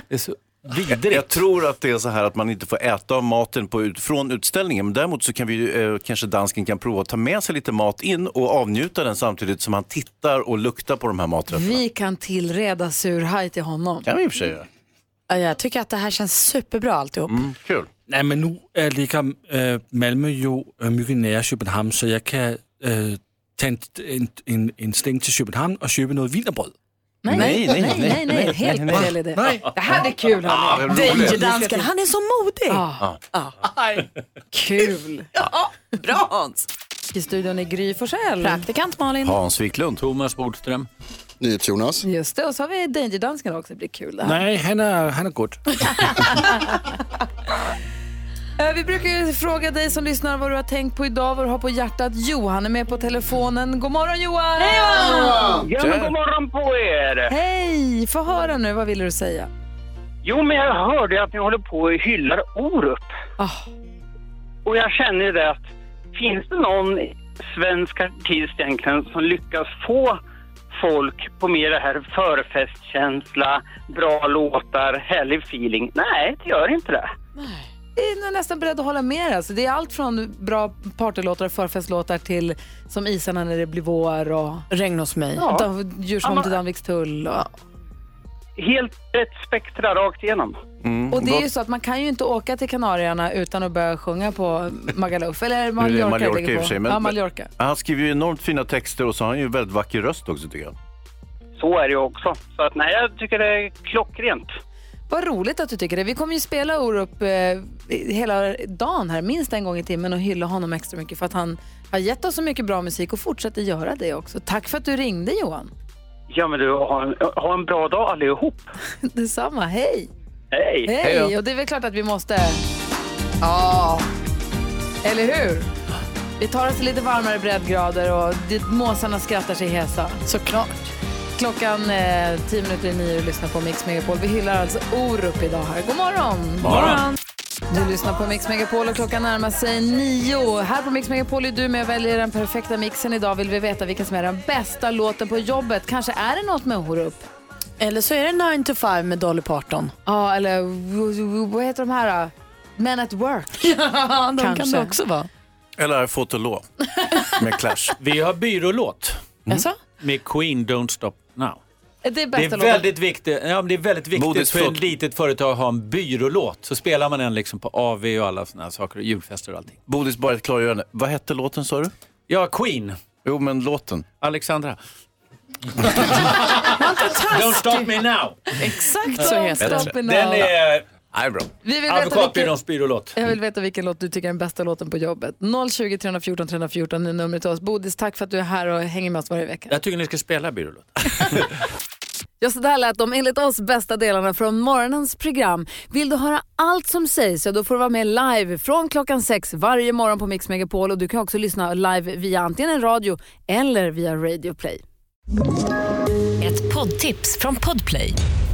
[SPEAKER 14] Det är så vidrigt.
[SPEAKER 4] Jag tror att det är så här att man inte får äta av maten på, ut- från utställningen. Men däremot så kan vi, eh, kanske dansken kan prova att ta med sig lite mat in och avnjuta den samtidigt som han tittar och luktar på de här maträtterna.
[SPEAKER 2] Vi kan tillreda surhaj till honom.
[SPEAKER 4] kan vi i och för sig göra.
[SPEAKER 5] Ja, Jag tycker att det här känns superbra alltihop.
[SPEAKER 4] Mm, kul.
[SPEAKER 16] Nej, men nu äh, ligger äh, Malmö ju äh, mycket nära Köpenhamn så jag kan äh, ta en, en, en, släng till Köpenhamn och köpa något wienerbröd.
[SPEAKER 2] Nej, nej, nej, nej, nej, helt
[SPEAKER 16] nej.
[SPEAKER 2] fel idé.
[SPEAKER 16] Nej.
[SPEAKER 2] Det här blir kul
[SPEAKER 16] Ah.
[SPEAKER 5] Danger dansken, han är så modig.
[SPEAKER 2] Ja. Kul.
[SPEAKER 5] Ja, bra Hans.
[SPEAKER 2] I studion är Gry Forssell.
[SPEAKER 5] Praktikant Malin.
[SPEAKER 4] Hans Wiklund.
[SPEAKER 14] Thomas Bodström.
[SPEAKER 18] Jonas.
[SPEAKER 2] Just det, och så har vi Danger Dansken också. Det blir kul det här.
[SPEAKER 16] Nej, han är, han är god.
[SPEAKER 2] Eh, Vi brukar ju fråga dig som lyssnar vad du har tänkt på idag, vad du har på hjärtat. Johan är med på telefonen. God morgon Johan! Hej
[SPEAKER 19] Ja, men god morgon på er!
[SPEAKER 2] Hej! Få höra nu, vad vill du säga?
[SPEAKER 19] Jo, men jag hörde att ni håller på och hyllar Orup.
[SPEAKER 2] Ah.
[SPEAKER 19] Och jag känner det att finns det någon svensk artist egentligen som lyckas få folk på mer det här förfestkänsla, bra låtar, härlig feeling? Nej, det gör inte det.
[SPEAKER 2] Jag är nästan beredd att hålla med. Alltså, det är allt från bra partylåtar och förfestlåtar till som Isarna när det blir vår och
[SPEAKER 5] Regn hos mig.
[SPEAKER 19] Ja.
[SPEAKER 2] ja. Djursholm till Danvikstull. Och,
[SPEAKER 19] Helt rätt spektra rakt igenom.
[SPEAKER 2] och det är ju så att man kan ju inte åka till Kanarierna utan att börja sjunga på Magaluf. Eller
[SPEAKER 4] Nu är det
[SPEAKER 2] Mallorca, jag
[SPEAKER 4] Mallorca och
[SPEAKER 2] på.
[SPEAKER 4] sig. Men,
[SPEAKER 2] ja, Mallorca.
[SPEAKER 4] men han skriver ju enormt fina texter och så har han ju väldigt vacker röst också tycker jag.
[SPEAKER 19] Så är det ju också. Så att nej, jag tycker det är klockrent.
[SPEAKER 2] Vad roligt att du tycker det. Vi kommer ju spela Orup eh, hela dagen här, minst en gång i timmen och hylla honom extra mycket för att han har gett oss så mycket bra musik och fortsätter göra det också. Tack för att du ringde Johan.
[SPEAKER 19] Ja, men du, ha en, ha en bra dag allihop.
[SPEAKER 2] Detsamma, hej!
[SPEAKER 19] Hej!
[SPEAKER 2] Hej! Och det är väl klart att vi måste... Ja, eller hur? Vi tar oss lite varmare breddgrader och måsarna skrattar sig hesa.
[SPEAKER 5] Såklart.
[SPEAKER 2] Klockan eh, tio minuter i nio och lyssnar på Mix Megapol. Vi hyllar alltså Orup idag här. God morgon!
[SPEAKER 14] Morgon.
[SPEAKER 2] Du lyssnar på Mix Megapol och klockan närmar sig nio. Här på Mix Megapol är du med och väljer den perfekta mixen. Idag vill vi veta vilken som är den bästa låten på jobbet. Kanske är det något med Orup?
[SPEAKER 5] Eller så är det 9 to 5 med Dolly Parton.
[SPEAKER 2] Ja, eller w- w- vad heter de här? då? Men at Work.
[SPEAKER 5] Ja, de kan
[SPEAKER 2] Kanske.
[SPEAKER 5] det också vara.
[SPEAKER 4] Eller Fotolå med Clash.
[SPEAKER 14] Vi har byrålåt.
[SPEAKER 5] Jaså?
[SPEAKER 14] Med Queen Don't Stop Now.
[SPEAKER 2] Det är
[SPEAKER 14] Det är
[SPEAKER 2] låten.
[SPEAKER 14] väldigt viktigt, ja, det är väldigt viktigt för ett litet företag att ha en byrålåt. Så spelar man den liksom på AV och alla såna här saker, och julfester och allting.
[SPEAKER 4] Bodis, bara ett klargörande. Vad hette låten sa du?
[SPEAKER 14] Ja, Queen.
[SPEAKER 4] Jo, men låten.
[SPEAKER 14] Alexandra. Don't stop me now.
[SPEAKER 5] Exakt så heter den.
[SPEAKER 14] Den är
[SPEAKER 4] Nej, bra.
[SPEAKER 2] Vi vill veta vilken,
[SPEAKER 14] advokatbyråns byrålåt.
[SPEAKER 2] jag vill veta vilken låt du tycker är den bästa låten på jobbet. 020 314 314 är numret till oss. Bodis, tack för att du är här och hänger med oss varje vecka.
[SPEAKER 14] Jag tycker ni ska spela byrålåt.
[SPEAKER 2] Ja, så där lät de enligt oss bästa delarna från morgonens program. Vill du höra allt som sägs så då får du vara med live från klockan sex varje morgon på Mix Megapol och du kan också lyssna live via antingen en radio eller via Radio Play.
[SPEAKER 1] Ett poddtips från Podplay.